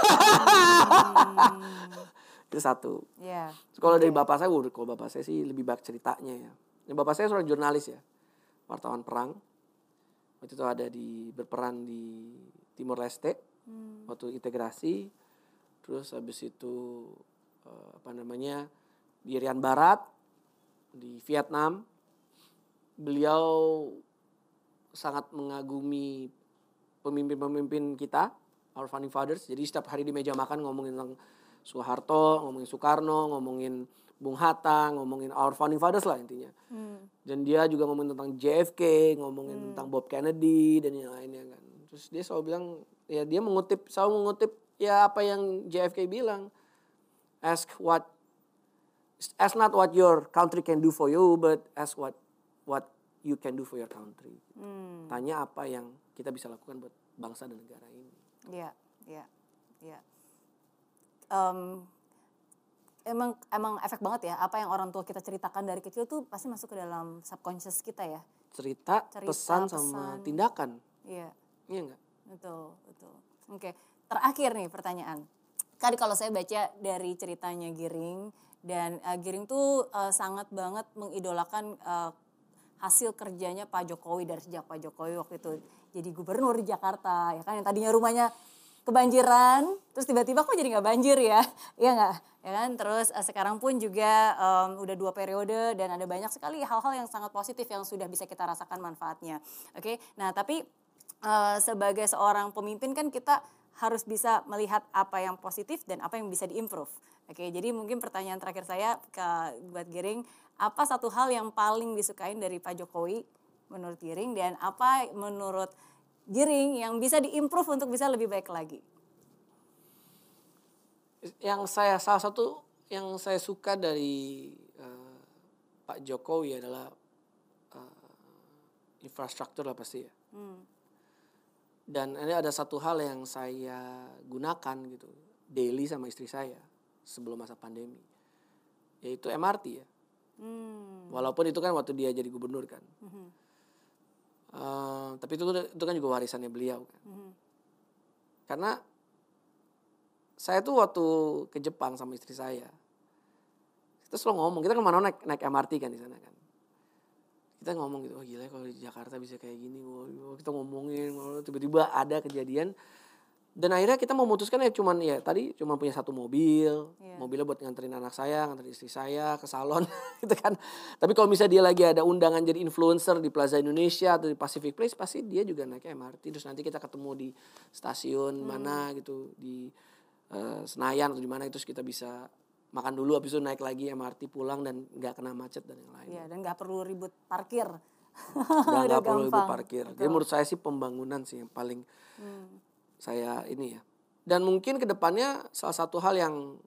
itu satu. Iya. Kalau dari bapak saya, waduh, kalau bapak saya sih lebih banyak ceritanya ya. Dan bapak saya seorang jurnalis ya, wartawan perang. Waktu itu ada di berperan di Timor Leste, waktu integrasi. Terus habis itu eh, apa namanya di Irian Barat, di Vietnam. Beliau sangat mengagumi pemimpin-pemimpin kita, our founding fathers. Jadi setiap hari di meja makan ngomongin tentang Soeharto, ngomongin Soekarno, ngomongin Bung Hatta, ngomongin our founding fathers lah intinya. Hmm. Dan dia juga ngomongin tentang JFK, ngomongin tentang Bob Kennedy dan yang lainnya kan. Terus dia selalu bilang, ya dia mengutip, selalu mengutip ya apa yang JFK bilang. Ask what, ask not what your country can do for you, but ask what what you can do for your country. Hmm. Tanya apa yang kita bisa lakukan buat bangsa dan negara ini. Iya, iya, iya. Em, emang emang efek banget ya apa yang orang tua kita ceritakan dari kecil tuh pasti masuk ke dalam subconscious kita ya. Cerita, Cerita, pesan sama pesan. tindakan. Iya. Iya enggak? Betul, betul. Oke, terakhir nih pertanyaan. Tadi kalau saya baca dari ceritanya Giring dan eh, Giring tuh eh, sangat banget mengidolakan eh, hasil kerjanya Pak Jokowi dari sejak Pak Jokowi waktu itu jadi gubernur di Jakarta ya kan? Yang tadinya rumahnya kebanjiran terus tiba-tiba kok jadi nggak banjir ya? (laughs) Iya nggak? Ya kan? Terus eh, sekarang pun juga em, udah dua periode dan ada banyak sekali hal-hal yang sangat positif yang sudah bisa kita rasakan manfaatnya. Oke? Nah tapi eh, sebagai seorang pemimpin kan kita harus bisa melihat apa yang positif dan apa yang bisa diimprove. Oke? Jadi mungkin pertanyaan terakhir saya ke buat Giring apa satu hal yang paling disukain dari Pak Jokowi menurut Giring dan apa menurut Giring yang bisa diimprove untuk bisa lebih baik lagi Yang saya salah satu yang saya suka dari eh, Pak Jokowi adalah eh, infrastruktur lah pasti ya. Hmm. Dan ini ada satu hal yang saya gunakan gitu daily sama istri saya sebelum masa pandemi, yaitu MRT ya. Hmm. Walaupun itu kan waktu dia jadi gubernur kan. Mhm. Eh, tapi itu itu kan juga warisannya beliau kan. Mhm. Karena saya tuh waktu ke Jepang sama istri saya, kita selalu ngomong, kita ke mana naik naik MRT kan di sana kan. Kita ngomong gitu, oh gila ya kalau di Jakarta bisa kayak gini, wah, kita ngomongin, tiba-tiba ada kejadian. Dan akhirnya kita memutuskan ya cuman ya tadi cuma punya satu mobil, Iya. mobilnya buat nganterin anak saya, nganterin istri saya ke salon (laughs) gitu kan. Tapi kalau misalnya dia lagi ada undangan jadi influencer di Plaza Indonesia atau di Pacific Place, pasti dia juga naik MRT. Terus nanti kita ketemu di stasiun mana gitu di eh, Senayan atau di mana itu kita bisa makan dulu habis itu naik lagi MRT pulang dan nggak kena macet dan yang lain. Iya dan nggak perlu ribut parkir (laughs) Udah nggak perlu ibu gampang. parkir. Jadi Betul. menurut saya sih pembangunan sih yang paling Hmm. Saya ini ya. Dan mungkin ke depannya salah satu hal yang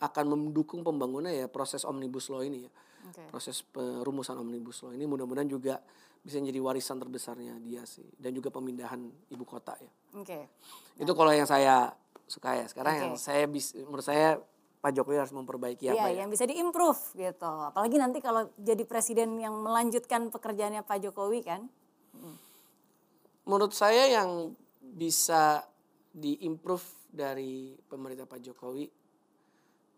akan mendukung pembangunan ya proses omnibus law ini ya. Oke. proses perumusan omnibus law ini mudah-mudahan juga bisa jadi warisan terbesarnya dia sih dan juga pemindahan ibu kota ya. Oke. Itu kalau yang saya suka ya. Sekarang Oke. yang saya bis, menurut saya Pak Jokowi harus memperbaiki Iya, apa ya? yang bisa diimprove gitu. Apalagi nanti kalau jadi presiden yang melanjutkan pekerjaannya Pak Jokowi kan. Menurut saya yang bisa diimprove dari pemerintah Pak Jokowi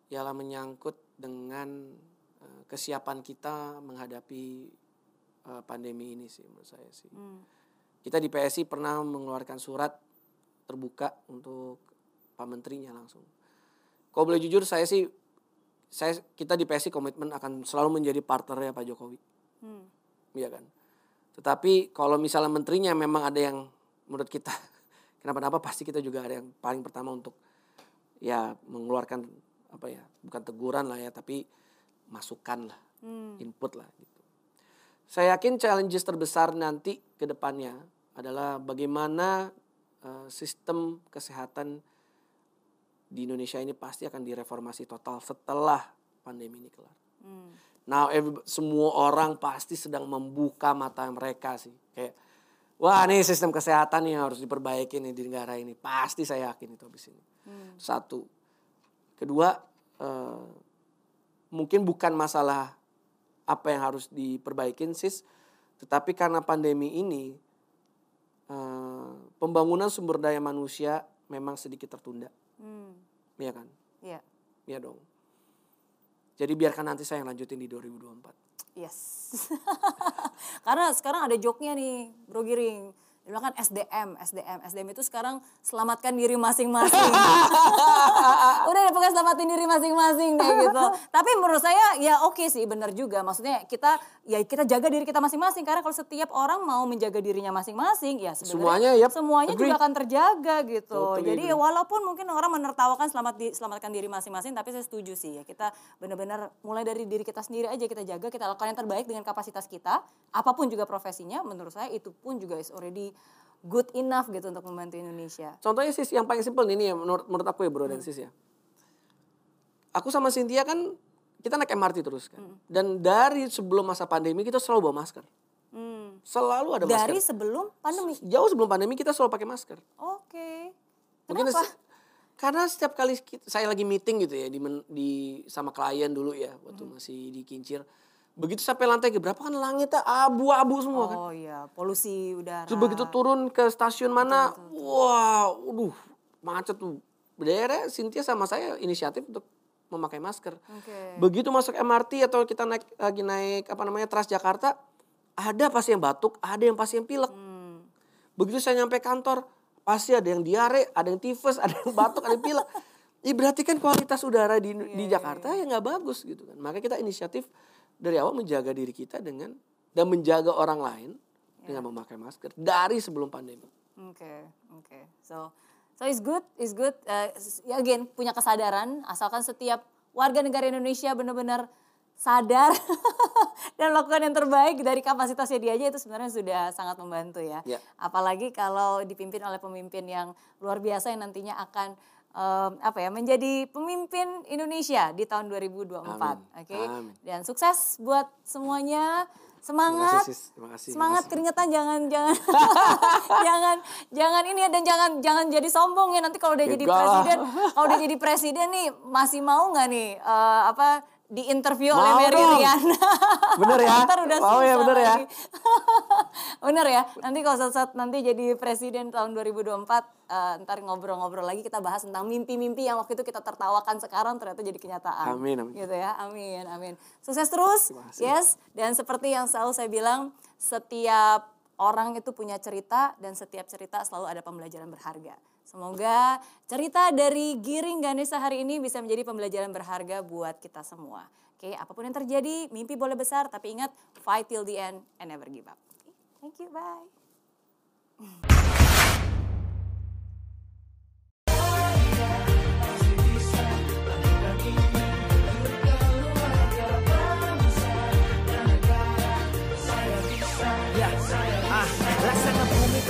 ialah menyangkut dengan eh, kesiapan kita menghadapi eh, pandemi ini sih menurut saya sih. Hmm. Kita di PSI pernah mengeluarkan surat terbuka untuk Pak Menterinya langsung. Kalau boleh jujur saya sih saya kita di PSI komitmen akan selalu menjadi partnernya Pak Jokowi. Hmm. Iya kan. Tetapi kalau misalnya menterinya memang ada yang menurut kita kenapa-napa pasti kita juga ada yang paling pertama untuk ya mengeluarkan apa ya bukan teguran lah ya tapi masukan lah Hmm. input lah gitu. Saya yakin challenges terbesar nanti ke depannya adalah bagaimana eh, sistem kesehatan di Indonesia ini pasti akan direformasi total setelah pandemi ini kelar. Hmm. Now every- semua orang pasti sedang membuka mata mereka sih. Kayak wah nih sistem kesehatan yang harus diperbaiki nih di negara ini. Pasti saya yakin itu habis ini. Hmm. Satu. Kedua eh, mungkin bukan masalah apa yang harus diperbaikin sis, tetapi karena pandemi ini eh, pembangunan sumber daya manusia memang sedikit tertunda, Hmm. Iya kan? Iya. Iya dong. Jadi biarkan nanti saya yang lanjutin di 2024. Yes. (laughs) Karena sekarang ada joknya nih, Bro Giring. Dia kan SDM, SDM, SDM itu sekarang selamatkan diri masing-masing. (laughs) Udah deh pokoknya selamatin diri masing-masing deh gitu. Tapi menurut saya ya oke sih benar juga. Maksudnya kita ya kita jaga diri kita masing-masing. Karena kalau setiap orang mau menjaga dirinya masing-masing ya sebenarnya Semuanya, yap, semuanya agree. juga akan terjaga gitu. Totally Jadi agree. walaupun mungkin orang menertawakan selamat di, selamatkan diri masing-masing, tapi saya setuju sih ya kita benar-benar mulai dari diri kita sendiri aja kita jaga, kita lakukan yang terbaik dengan kapasitas kita, apa pun juga profesinya, menurut saya itu pun juga is already good enough gitu untuk membantu Indonesia. Contohnya sis yang paling simpel ini ya menurut menurut aku ya bro dan sis ya. Aku sama Cynthia kan kita naik MRT terus kan. Dan dari sebelum masa pandemi kita selalu bawa masker. Hmm. Selalu ada Dari masker. sebelum pandemi. Jauh sebelum pandemi kita selalu pakai masker. Oke. Mungkin Kenapa? se- karena setiap kali kita- saya lagi meeting gitu ya di, di sama klien dulu ya waktu Hmm. masih di Kincir. Begitu sampai lantai ke berapa kan langitnya abu-abu semua kan. Oh iya, polusi udara. Terus begitu turun ke stasiun mana, wah, waduh, macet tuh. Daerah Cynthia sama saya inisiatif untuk memakai masker. Oke. Begitu masuk MRT atau kita naik lagi naik apa namanya Transjakarta, ada pasti yang batuk, ada yang pasti yang pilek. Hmm. Begitu saya nyampe kantor, pasti ada yang diare, ada yang tifus, (laughs) ada yang batuk, ada yang pilek. Ini berarti kan kualitas udara di, di Jakarta ya nggak bagus gitu kan. Maka kita inisiatif dari awal menjaga diri kita dengan dan menjaga orang lain dengan memakai masker dari sebelum pandemi. Oke, oke. So, so it's good, it's good. Uh, ya again punya kesadaran, asalkan setiap warga negara Indonesia benar-benar sadar (laughs) dan melakukan yang terbaik dari kapasitasnya dia aja itu sebenarnya sudah sangat membantu ya. Ya. Apalagi kalau dipimpin oleh pemimpin yang luar biasa yang nantinya akan em, apa ya menjadi pemimpin Indonesia di tahun 2024. Amin. Oke. Amin. Dan sukses buat semuanya. Terima Semangat. kasih, Sis. Terima kasih. Semangat Terima kasih. keringetan jangan (laughs) jangan (laughs) jangan jangan ini ya dan jangan jangan jadi sombong ya nanti kalau udah jadi Enggak lah. presiden (laughs) kalau udah jadi presiden nih masih mau nggak nih eh, apa diinterview oleh Mau Mary dong. Riana. Bener ya? (laughs) Ntar udah Mau ya, bener ya? (laughs) bener ya? Nanti kalau saat saat nanti jadi presiden tahun 2024 eh, ntar ngobrol-ngobrol lagi kita bahas tentang mimpi-mimpi yang waktu itu kita tertawakan sekarang ternyata jadi kenyataan. Amin, amin. gitu ya? Amin amin. Sukses terus. Yes. Dan seperti yang selalu saya bilang setiap orang itu punya cerita dan setiap cerita selalu ada pembelajaran berharga semoga cerita dari Giring Ganesha hari ini bisa menjadi pembelajaran berharga buat kita semua. Oke apa pun yang terjadi mimpi boleh besar tapi ingat fight till the end and never give up. Oke, thank you bye